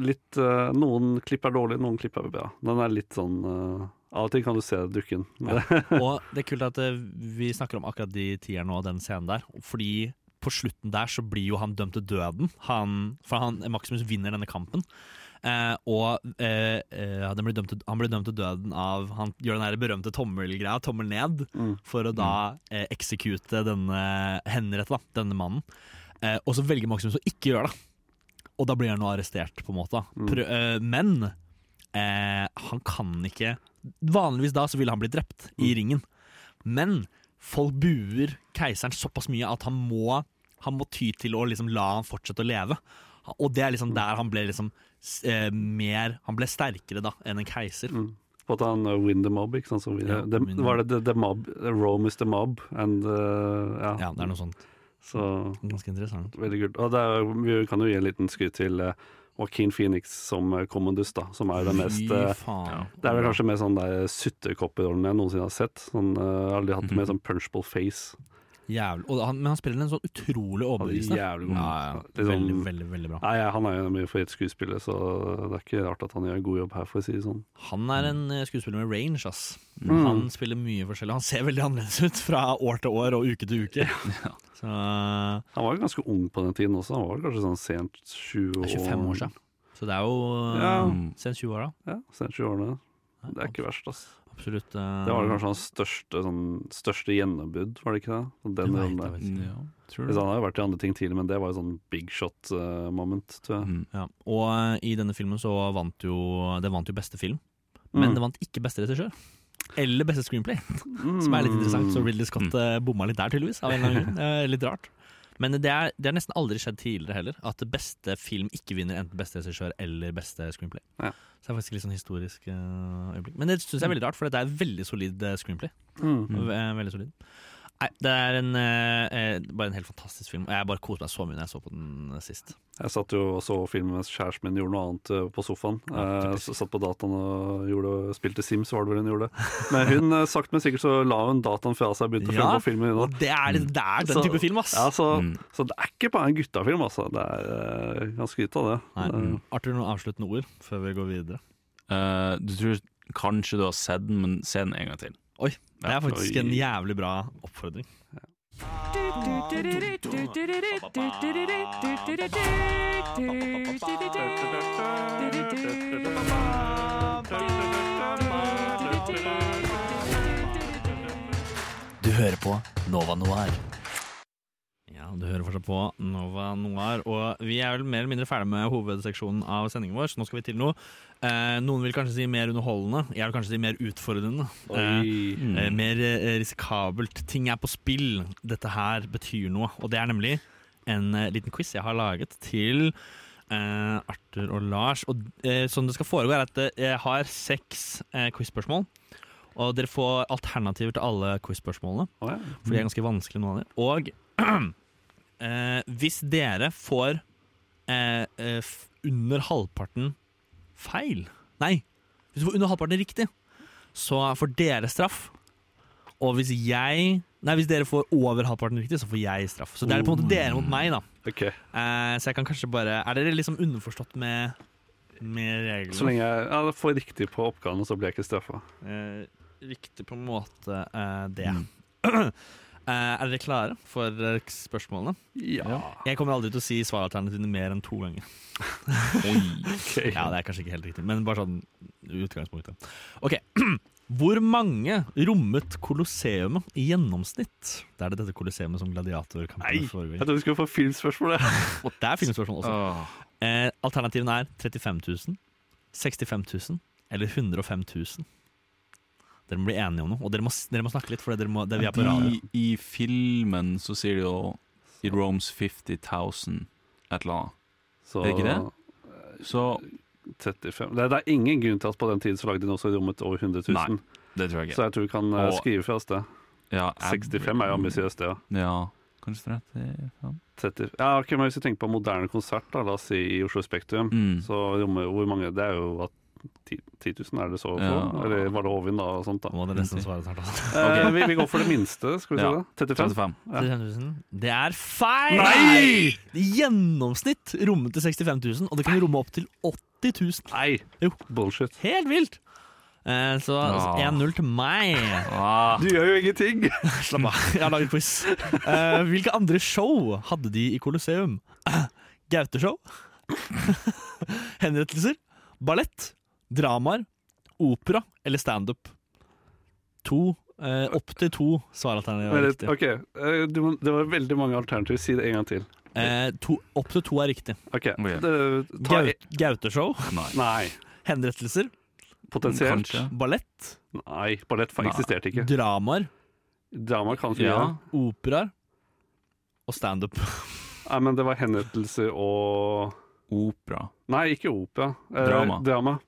Litt, uh, noen klipp er dårlige, noen klipp er bra. Den er litt sånn eh, Av og til kan du se dukken. Og det er kult at eh, vi snakker om akkurat de tierne og den scenen der, fordi på slutten der så blir jo han dømt til døden. Han, for han, Maximus vinner denne kampen. Eh, og eh, eh, den blir dømt han blir dømt til døden av Han gjør den der berømte tommelgreia, tommel ned, Mm. for å da eh, eksekute denne henrette, da, denne mannen. Eh, og så velger Maximus å ikke gjøre det. Og da blir han nå arrestert, på en måte. Mm. Prø eh, men eh, han kan ikke Vanligvis da så ville han bli drept Mm. i ringen. Men folk buer keiseren såpass mye at han må, han må ty til å liksom la han fortsette å leve. Og det er liksom der han ble liksom eh, mer Han ble sterkere da enn en keiser. Mm. På at han uh, win the mob, ikke sant. Så vi, Ja, the var det the, the mob? Rome is the mob. And, uh, ja. Ja, det er noe sånt. Så Ganske interessant. veldig kult. Og det er, vi kan jo gi en liten skryt til uh, Joaquin Phoenix som uh, Commodus, da. Som er det mest uh, faen. Det er vel kanskje mer sånn der suttekopperollen jeg noensinne har sett. Sånn, uh, aldri hatt mer sånn punchable face. Jævlig. Han, men han spiller en sånn utrolig overbevisende. Jævlig god. Ja, ja. Liksom- Veldig, veldig, veldig bra. Nei, han er jo en mye skuespiller, så det er ikke rart at han gjør en god jobb her, for å si det sånn. Han er en eh, skuespiller med range, ass. Mm. Han spiller mye forskjellig. Han ser veldig annerledes ut fra år til år og uke til uke. Så eh, Han var jo ganske ung på den tiden også. Han var kanskje sånn sent 20 år. det er 25 år siden. Så det er jo uh, Ja. sent 20 år, da. Ja, sent 20 årene. Det er ikke verst, ass. Absolutt. uh, Det var kanskje hans største, sånn, største gjennombrudd, var det ikke det? Den det vet jeg vet. ikke. Ja, tror han har jo vært i andre ting tidlig, men det var jo sånn big shot-moment, tror jeg. Mm. Ja. Og uh, i denne filmen så vant jo Det vant jo beste film, men Mm. det vant ikke beste regissør. Eller beste screenplay, som er litt interessant. Så Ridley Scott bomma litt der, tydeligvis. Av en eller annen grunn. Litt rart. Men det er, det har nesten aldri skjedd tidligere heller, at beste film ikke vinner enten beste regissør eller beste screenplay. Ja. Så det er faktisk litt sånn historisk eh, øyeblikk. Men det syns jeg er veldig rart, for det er veldig solid eh, screenplay. Mm. Eh, Veldig solid. Nei, det er en, eh, eh, bare en helt fantastisk film. Og jeg bare koste meg så mye når jeg så på den eh, sist. Jeg satt jo og så filmen mens kjæresten min gjorde noe annet eh, på sofaen. Ja, satt på dataen og gjorde, spilte Sims, var det vel hun gjorde. Men hun, sagt sakte, men sikkert så la hun dataen fra seg og begynte å Ja, følge på filmen. Innan. Det er, det er den Så- type film, ass! ja, så, Mm. så det er ikke bare en guttafilm, altså. Det er ganske skryt av det. Nei. Eh, Arthur, noen avsluttende ord før vi går videre? Uh, du tror Kanskje du har sett den, men se den en gang til. Oi, det er faktisk en jævlig bra oppfordring. Du hører på Nova Noir. Ja, du hører fortsatt på Nova Noir, og vi er vel mer eller mindre ferdig med hovedseksjonen av sendingen vår, så nå skal vi til noe. Eh, noen vil kanskje si mer underholdende, jeg vil kanskje si mer utfordrende. Eh, eh, mer eh, risikabelt. Ting er på spill. Dette her betyr noe, og det er nemlig en eh, liten quiz jeg har laget til eh, Arthur og Lars. Og eh, sånn det skal foregå, er at jeg har seks eh, quiz-spørsmål. Og dere får alternativer til alle quiz-spørsmålene. Oh, ja. For de er ganske vanskelige, noen av dem. Og eh, hvis dere får under halvparten feil Nei, hvis du får under halvparten riktig, så får dere straff. Og hvis jeg Nei, hvis dere får over halvparten riktig, så får jeg straff. Så det er på en måte dere mot meg, da. Okay. Eh, så jeg kan kanskje bare Er dere liksom underforstått med, med reglene? Så lenge jeg ja, får riktig på oppgaven, så blir jeg ikke straffa. Eh, riktig på en måte eh, det. Mm. Eh, er dere klare for eh, spørsmålene? Ja. Jeg kommer aldri til å si svaralternativene mer enn to ganger. okay. Ja, Det er kanskje ikke helt riktig, men bare sånn utgangspunktet. Ok, Hvor mange rommet Colosseumet i gjennomsnitt? Det er det dette Colosseumet som Nei, gladiatorkampen foregår Jeg trodde vi skulle få filmspørsmål. Og det er filmspørsmål også. Eh, alternativene er 35 000, 65 000 eller 105 000. Dere må bli enige om noe, og dere må, dere må snakke litt, for dere må, det, vi er på radio. I, I filmen så sier de jo It roams 50 000 et eller annet. Så Er det ikke det? Så 35. Det, det er ingen grunn til at på den tiden så lagde de også rommet over 100 000. Nei, det tror jeg Så jeg tror vi kan eh, Og- skrive fra oss det. Ja, 65 er jo ambisiøst, det. Ja. Ja, kanskje 35? 30. Ja, okay, men Hvis vi tenker på moderne konsert, da, la oss si i Oslo Spektrum, Mm. så rommer hvor mange Det er jo at 10 10 000, er det så få? Ja. Eller var det Håvin, da? og sånt da må det nesten svare snart. okay. Eh, vi, vi går for det minste, skal vi si det? 35? 35. Ja. 35 000. Det er feil! Nei! I gjennomsnitt rommet til 65 000, og det kan romme opp til 80 000. Nei! Jo. Bullshit. Helt vilt! Eh, så altså, Ah. 1-0 til meg. Ah, Du gjør jo ingenting! Slapp av, jeg har laget quiz. Eh, hvilke andre show hadde de i Colosseum? Gauteshow? Henrettelser? Ballett? Dramaer? Opera eller standup? To eh, Opptil to svaralternativer er riktig. ok, eh, du, må- det var veldig mange alternativer. Si det en gang til. Eh, to, Opptil to er riktig. Ok, Ok. det, ta, Gaut, Gauteshow? nei. Nei. Henrettelser? Potensielt. Kanskje. Ballett? Nei, ballett Nei. eksisterte ikke. Dramaer? Drama kan ikke Ja. gjøre. Operaer? Og standup. Nei, men det var henrettelser og Opera. Nei, ikke opera. Eh, Drama. drama.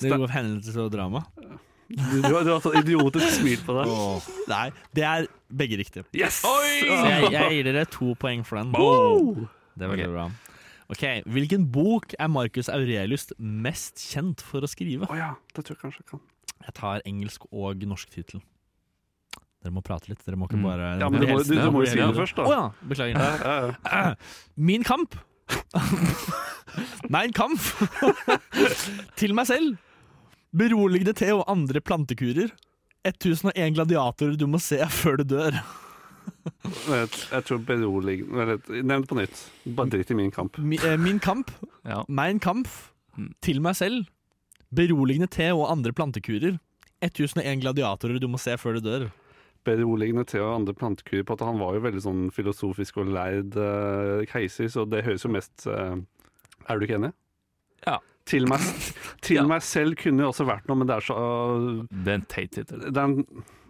Det går henrettelser og drama. Du, du, har- du har sånn idiotisk smil på det. Nei, det er begge riktige. Yes! Så jeg, jeg gir dere to poeng for den. Wow! Det var veldig bra. Ok, Hvilken bok er Marcus Aurelius mest kjent for å skrive? Oh, ja, det tror jeg kanskje jeg kan. Jeg tar engelsk og norsk tittel. Dere må prate litt. Dere må ikke Mm. bare Ja, men du må, du, du må jo si det først, Å oh, ja, beklager. Min kamp! Mein kamp! Til meg selv. Beroligende te og andre plantekurer. 1001 gladiatorer du må se før du dør. Jeg, jeg tror beroligende Nevn det på nytt. Bare drit i min kamp. Eh, min kamp, Ja. mein Kampf, Mm. til meg selv. Beroligende te og andre plantekurer. 1001 gladiatorer du må se før du dør. Beroligende til og andre plantekurer på at han var jo veldig sånn filosofisk og lærd eh, keiser, så det høres jo mest eh, Er du ikke enig? Ja. Til meg, til Ja. meg selv kunne jo også vært noe, men det er så øh, Det er en teit tittel. det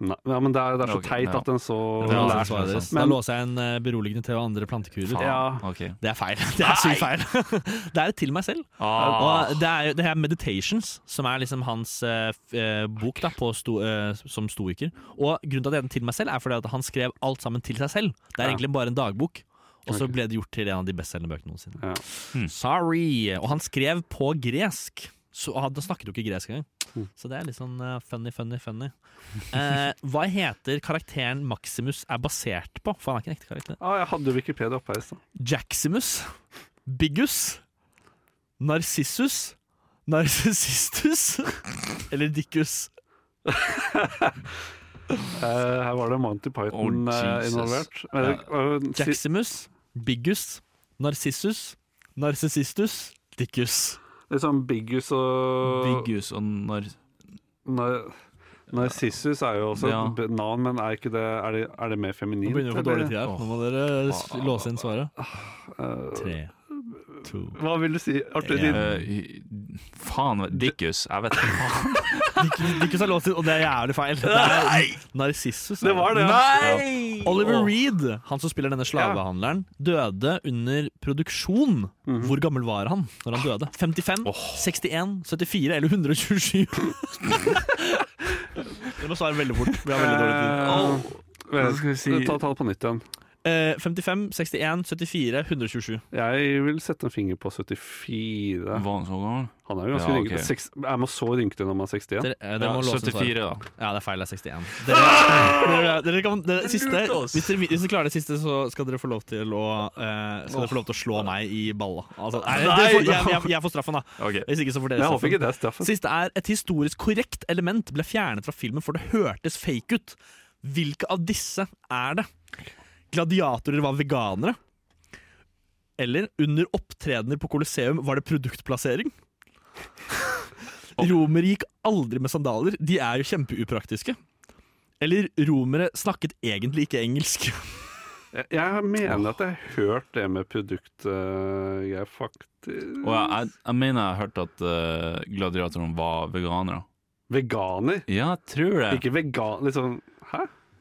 ja, men det er, det er så okay, teit ja. at den så Det er altså lært. svaret deres. Men- da låser jeg en eh, beroligende til og andre plantekurer. Ja. Okay. Det er feil. Det er sykt feil. det er til meg selv. Ah. Og det er det er, Meditations, som er liksom hans eh, bok da, på sto, eh, som stoiker. Og grunnen til at det er den til meg selv, er fordi at han skrev alt sammen til seg selv. Det er Ja. egentlig bare en dagbok. Og så ble det gjort til en av de bestselgende bøkene noensinne. Ja. Hmm. Sorry! Og han skrev på gresk. Så han snakket jo ikke gresk engang. Hmm. Så det er litt sånn uh, funny, funny, funny. Eh, hva heter karakteren Maximus er basert på? For han er ikke en ekte karakter. Ah, jeg hadde jo Wikipedia oppe her i stad. Jaximus, Biggus, Narsissus, Narsissistus eller Dickus? uh, her var det Monty Python Oh, eh, involvert. Eh, Jaximus, Biggus, Narsissus, Narsissistus, Dickus. er sånn Biggus og Biggus og nar... Nar Narsissus er jo også Ja. et navn, men er, ikke det, er, det, er det mer Nå begynner vi å få dårlig tid her. Nå må dere låse inn svaret. Eh, Tre, to hva vil du si, Arthur? Ja. Din? Eh, faen, Dickus. Jeg vet ikke faen. Dickus er låst inn, og det er jævlig feil. Det er Narsissus. Det var det. Nei! Oliver Reed, han som spiller denne slavehandleren, døde under produksjon. Mhm. Hvor gammel var han når han døde? 55, 61, 74 eller 127? Det må svare veldig fort. Vi har veldig dårlig tid. Oh. Skal vi si? Ta, ta det på nytt igjen. Eh, 55, 61, 74, 127. Jeg vil sette en finger på 74. Var han så gammel? Han er jo ganske Ja, rynkete. ok. Er man så rynkete når man er 61? Dere, eh, dere Ja, må låse inn 74, da. Ja, det er feil. Det er 61. Dere, dere, dere kan, det siste, hvis, dere, hvis dere klarer det siste, så skal dere få lov til å uh, Skal dere få lov til å slå meg i balla. Altså, får, jeg, jeg, jeg får straffen, da. Okay. Hvis ikke så får dere straffen. ikke det er straffen. Siste er et historisk korrekt element ble fjernet fra filmen for det hørtes fake ut. Hvilke av disse er det? Gladiatorer var veganere? Eller under opptredener på Colosseum var det produktplassering? Romere gikk aldri med sandaler, de er jo kjempeupraktiske. Eller romere snakket egentlig ikke engelsk. Jeg, jeg mener at jeg har hørt det med produktgreier, faktisk. Og jeg, jeg, jeg mener jeg har hørt at uh, gladiatorene var veganere. Veganer? Ja, jeg tror det. Ikke vegan... liksom sånn?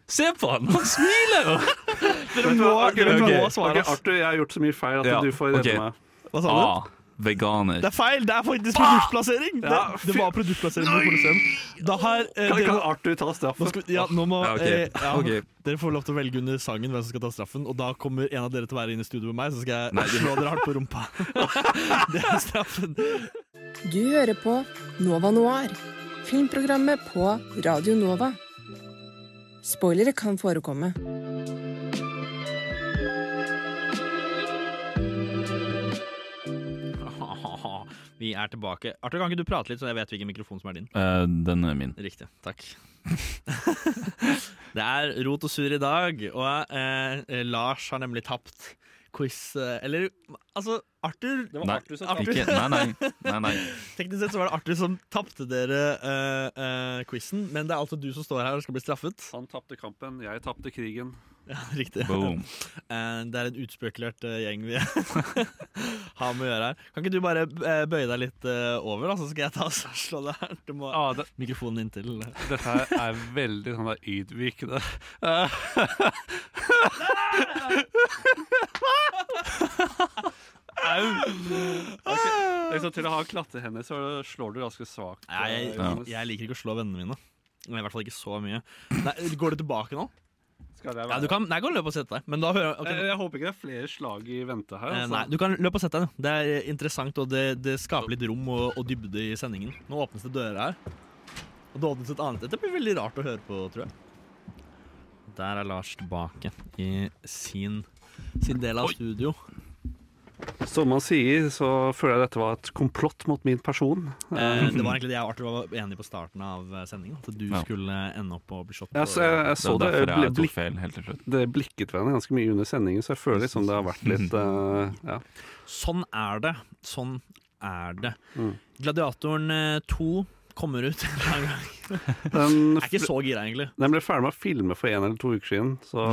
Se på han! Han smiler! Dere må, dere må svare. Ok, ass. Arthur, jeg har gjort så mye feil at Ja, du får redde ok. meg. Hva sa du? A. Veganer. Det er feil! Det er faktisk produktplassering! Det, Ja, det var produktplassering på Colosseum. Da har eh, Kan, dere, kan Arthur ta nå straffen? skal, ja, nå må, Ja, ok. eh, ja, Ok. Dere får lov til å velge under sangen hvem som skal ta straffen, og da kommer en av dere til å være inne i studio med meg, så skal jeg Nei, det- slå dere hardt på rumpa. det er straffen. Du hører på Nova Noir, filmprogrammet på Radio Nova. Spoilere kan forekomme. Vi er tilbake. Arthur, kan ikke du prate litt, så jeg vet hvilken mikrofon som er din? Uh, den er min. Riktig. Takk. det er rot og sur i dag, og uh, Lars har nemlig tapt quiz eh, Eller altså, Arthur Det Nei, ikke, nei, nei, nei, nei. Teknisk sett så var det Arthur som tapte dere uh, uh, quizen, men det er altså du som står her og skal bli straffet. Han tapte kampen, jeg tapte krigen. Ja, riktig. Boom. Det er en utspekulert gjeng vi har med å gjøre her. Kan ikke du bare bøye deg litt over, da, så skal jeg ta og slå deg her? Du må Ah, det, mikrofonen inntil. dette her er veldig sånn der ydmykende. Au! Okay. liksom, til å ha klattehender så slår du ganske svakt. Nei, jeg, eh, jeg liker ikke å slå vennene mine. I hvert fall ikke så mye. Nei, går du tilbake nå? Skal jeg Ja, du kan, nei, du kan løpe og sette deg. Men da hører ok. jeg, jeg håper ikke det er flere slag i vente her. Eh, Altså. Nei, du kan løpe og sette deg. Det er interessant, og det, det skaper litt rom og, og dybde i sendingen. Nå åpnes det dører her. Og det åpnes et annet Dette blir veldig rart å høre på, tror jeg. Der er Lars tilbake i sin, sin del av studio. Som man sier, så føler jeg dette var et komplott mot min person. Eh, det var egentlig det jeg og Arthur var enige på starten av eh, sendingen. At du Ja. skulle ende opp og bli slått. Jeg, så, jeg, jeg så det, det, jeg blik, feil helt til slutt. det blikket hverandre ganske mye under sendingen, så jeg føler liksom det har vært litt uh, ja. Sånn er det. Sånn er det. Mm. Gladiatoren eh, 2 kommer ut en eller annen gang. Den, Jeg er ikke så gira, egentlig. den ble ferdig med å filme for en eller to uker siden, så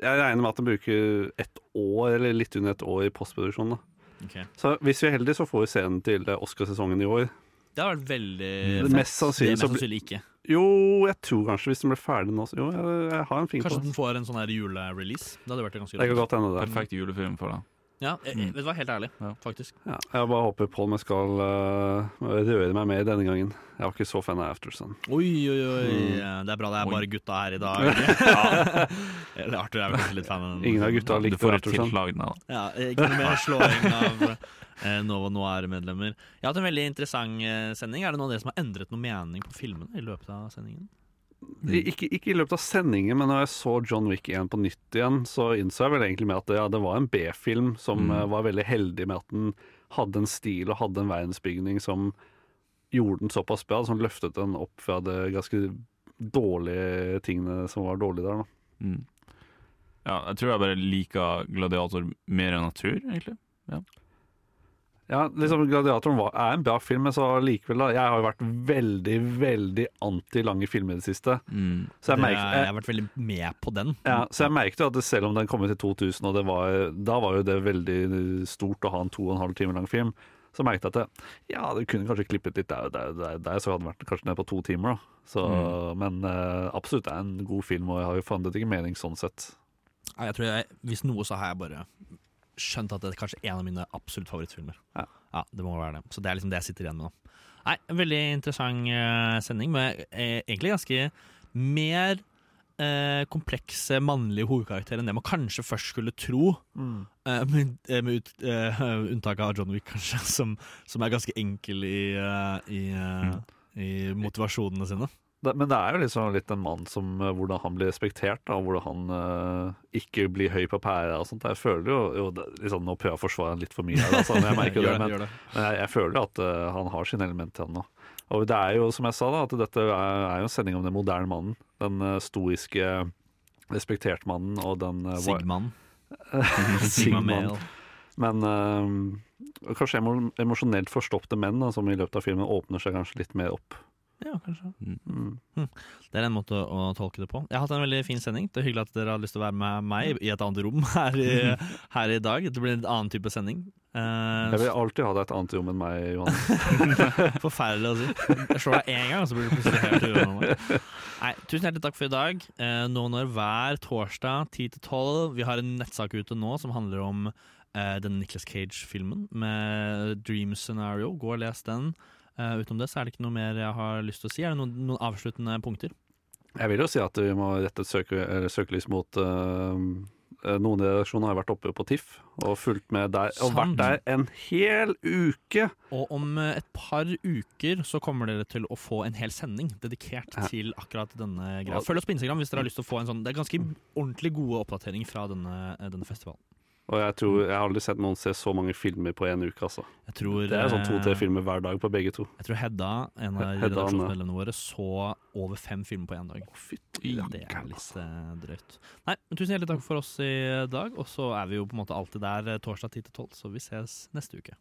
jeg regner med at den bruker et år, eller litt under et år i postproduksjon. Da. Ok. Så hvis vi er heldige, så får vi se den til Oscarsesongen i år. Det har vært veldig fett. mest sannsynlig det er mest sannsynlig ikke. Jo, jeg tror kanskje hvis den blir ferdig nå så Jo, jeg, jeg har en finger Kanskje på det. den får en sånn her julerelease. Det hadde vært ganske rart. Perfekt julefilm for deg. Ja, jeg, jeg, vet du helt ærlig, Ja. faktisk. Ja, jeg bare håper Paul skal uh, røre meg mer denne gangen. Jeg var ikke så fan av Aftersun. Oi, oi, oi. Mm. Det er bra det er Oi. bare gutta her i dag. Eller Arthur er vel kanskje litt fan av den. Ingen av gutta Du likte får et Aftersun. Ja, ikke noe mer slåing av eh, Nova Noir-medlemmer. Jeg har hatt en veldig interessant eh, sending. Er det noen av dere som har endret noe mening på filmene i løpet av sendingen? Ikke, ikke i løpet av sendingen, men når jeg så John Wick 1 på nytt igjen, så innså jeg vel egentlig med at det, ja, det var en B-film som Mm. eh, var veldig heldig med at den hadde en stil og hadde en verdensbygning som gjorde den såpass bra, som løftet den opp fra det ganske dårlige tingene som var dårlige der. da. Mm. Ja, jeg tror jeg bare liker Gladiator mer enn natur, egentlig. Ja. Ja, liksom Gladiatoren var, er en bra film, men så likevel da, Jeg har jo vært veldig, veldig anti lange filmer i det siste. Mm. Så jeg, Det- merket, jeg har vært veldig med på den. ja, så jeg merket jo at det, selv om den kom ut i 2000, og det var, da var jo det veldig stort å ha en to og en halv time lang film, så merket jeg at det, ja, det kunne kanskje klippet litt der og der, der, der, så hadde det vært kanskje ned på to timer. da. Så, Men uh, absolutt det er en god film, og jeg har jo forandret ikke mening sånn sett. Jeg tror jeg, Hvis noe, så har jeg bare skjønt at det er kanskje en av mine absolutt favorittfilmer. Ja. Det må være det. Så det er liksom det jeg sitter igjen med nå. Nei, en Veldig interessant uh, sending, med eh, egentlig ganske mer eh, komplekse mannlige hovedkarakterer enn det man kanskje først skulle tro. Eh, med eh, med ut, eh, unntak av John Wick, kanskje, som, som er ganske enkel i, i, mm. i motivasjonene sine. Men det er jo liksom litt en mann som eh, hvordan han blir respektert, da, hvordan han uh, ikke blir høy på pæra og sånt. Jeg føler jo, jo det, liksom, Nå prøver jeg å forsvare han litt for mye, her, altså, jeg merker det, men, det. men jeg, jeg føler at uh, han har sine elementer igjen nå. Og det er jo, som jeg sa, da, at dette er, er jo en sending om den moderne mannen. Den uh, stoiske, respekterte mannen og den uh. Sigmann. Sigmannen. Men kanskje emo emosjonelt forstoppede menn da, som i løpet av filmen åpner seg kanskje litt mer opp. Ja, kanskje. Mm. Det er en måte å tolke det på. Jeg har hatt en veldig fin sending. Det er Hyggelig at dere har lyst til å være med meg i et annet rom her i, her i dag. Det blir en annen type sending. Uh, Jeg vil alltid ha deg et annet rom enn meg, Johan. Forferdelig å si. Jeg slår deg én gang, og så blir du plutselig helt. Nei, tusen hjertelig takk for i dag. Uh, nå når hver torsdag 10 til 12 Vi har en nettsak ute nå som handler om uh, den Nicholas Cage-filmen med Dream Scenario. Gå og les den. Eh, utenom det så er det ikke noe mer jeg har lyst til å si. Er det noen, noen avsluttende punkter? Jeg vil jo si at vi må rette et søke, søkelys mot øh, Noen i redaksjonen har vært oppe på TIFF og fulgt med der, og vært der en hel uke! Og om et par uker så kommer dere til å få en hel sending dedikert Ja. til akkurat denne greia. Følg oss på Instagram hvis dere har lyst til å få en sånn Det er ganske ordentlig gode oppdateringer fra denne, denne festivalen. Og jeg tror jeg har aldri sett noen se så mange filmer på en uke, altså. Tror, Det er sånn to-tre eh, filmer hver dag på begge to. Jeg tror Hedda, en av redaksjonsmedlemmene våre, så over fem filmer på én dag. Fytti Det er litt eh, drøyt. Nei, men Tusen hjertelig takk for oss i dag. Og så er vi jo på en måte alltid der eh, torsdag 10 til 12, så vi ses neste uke.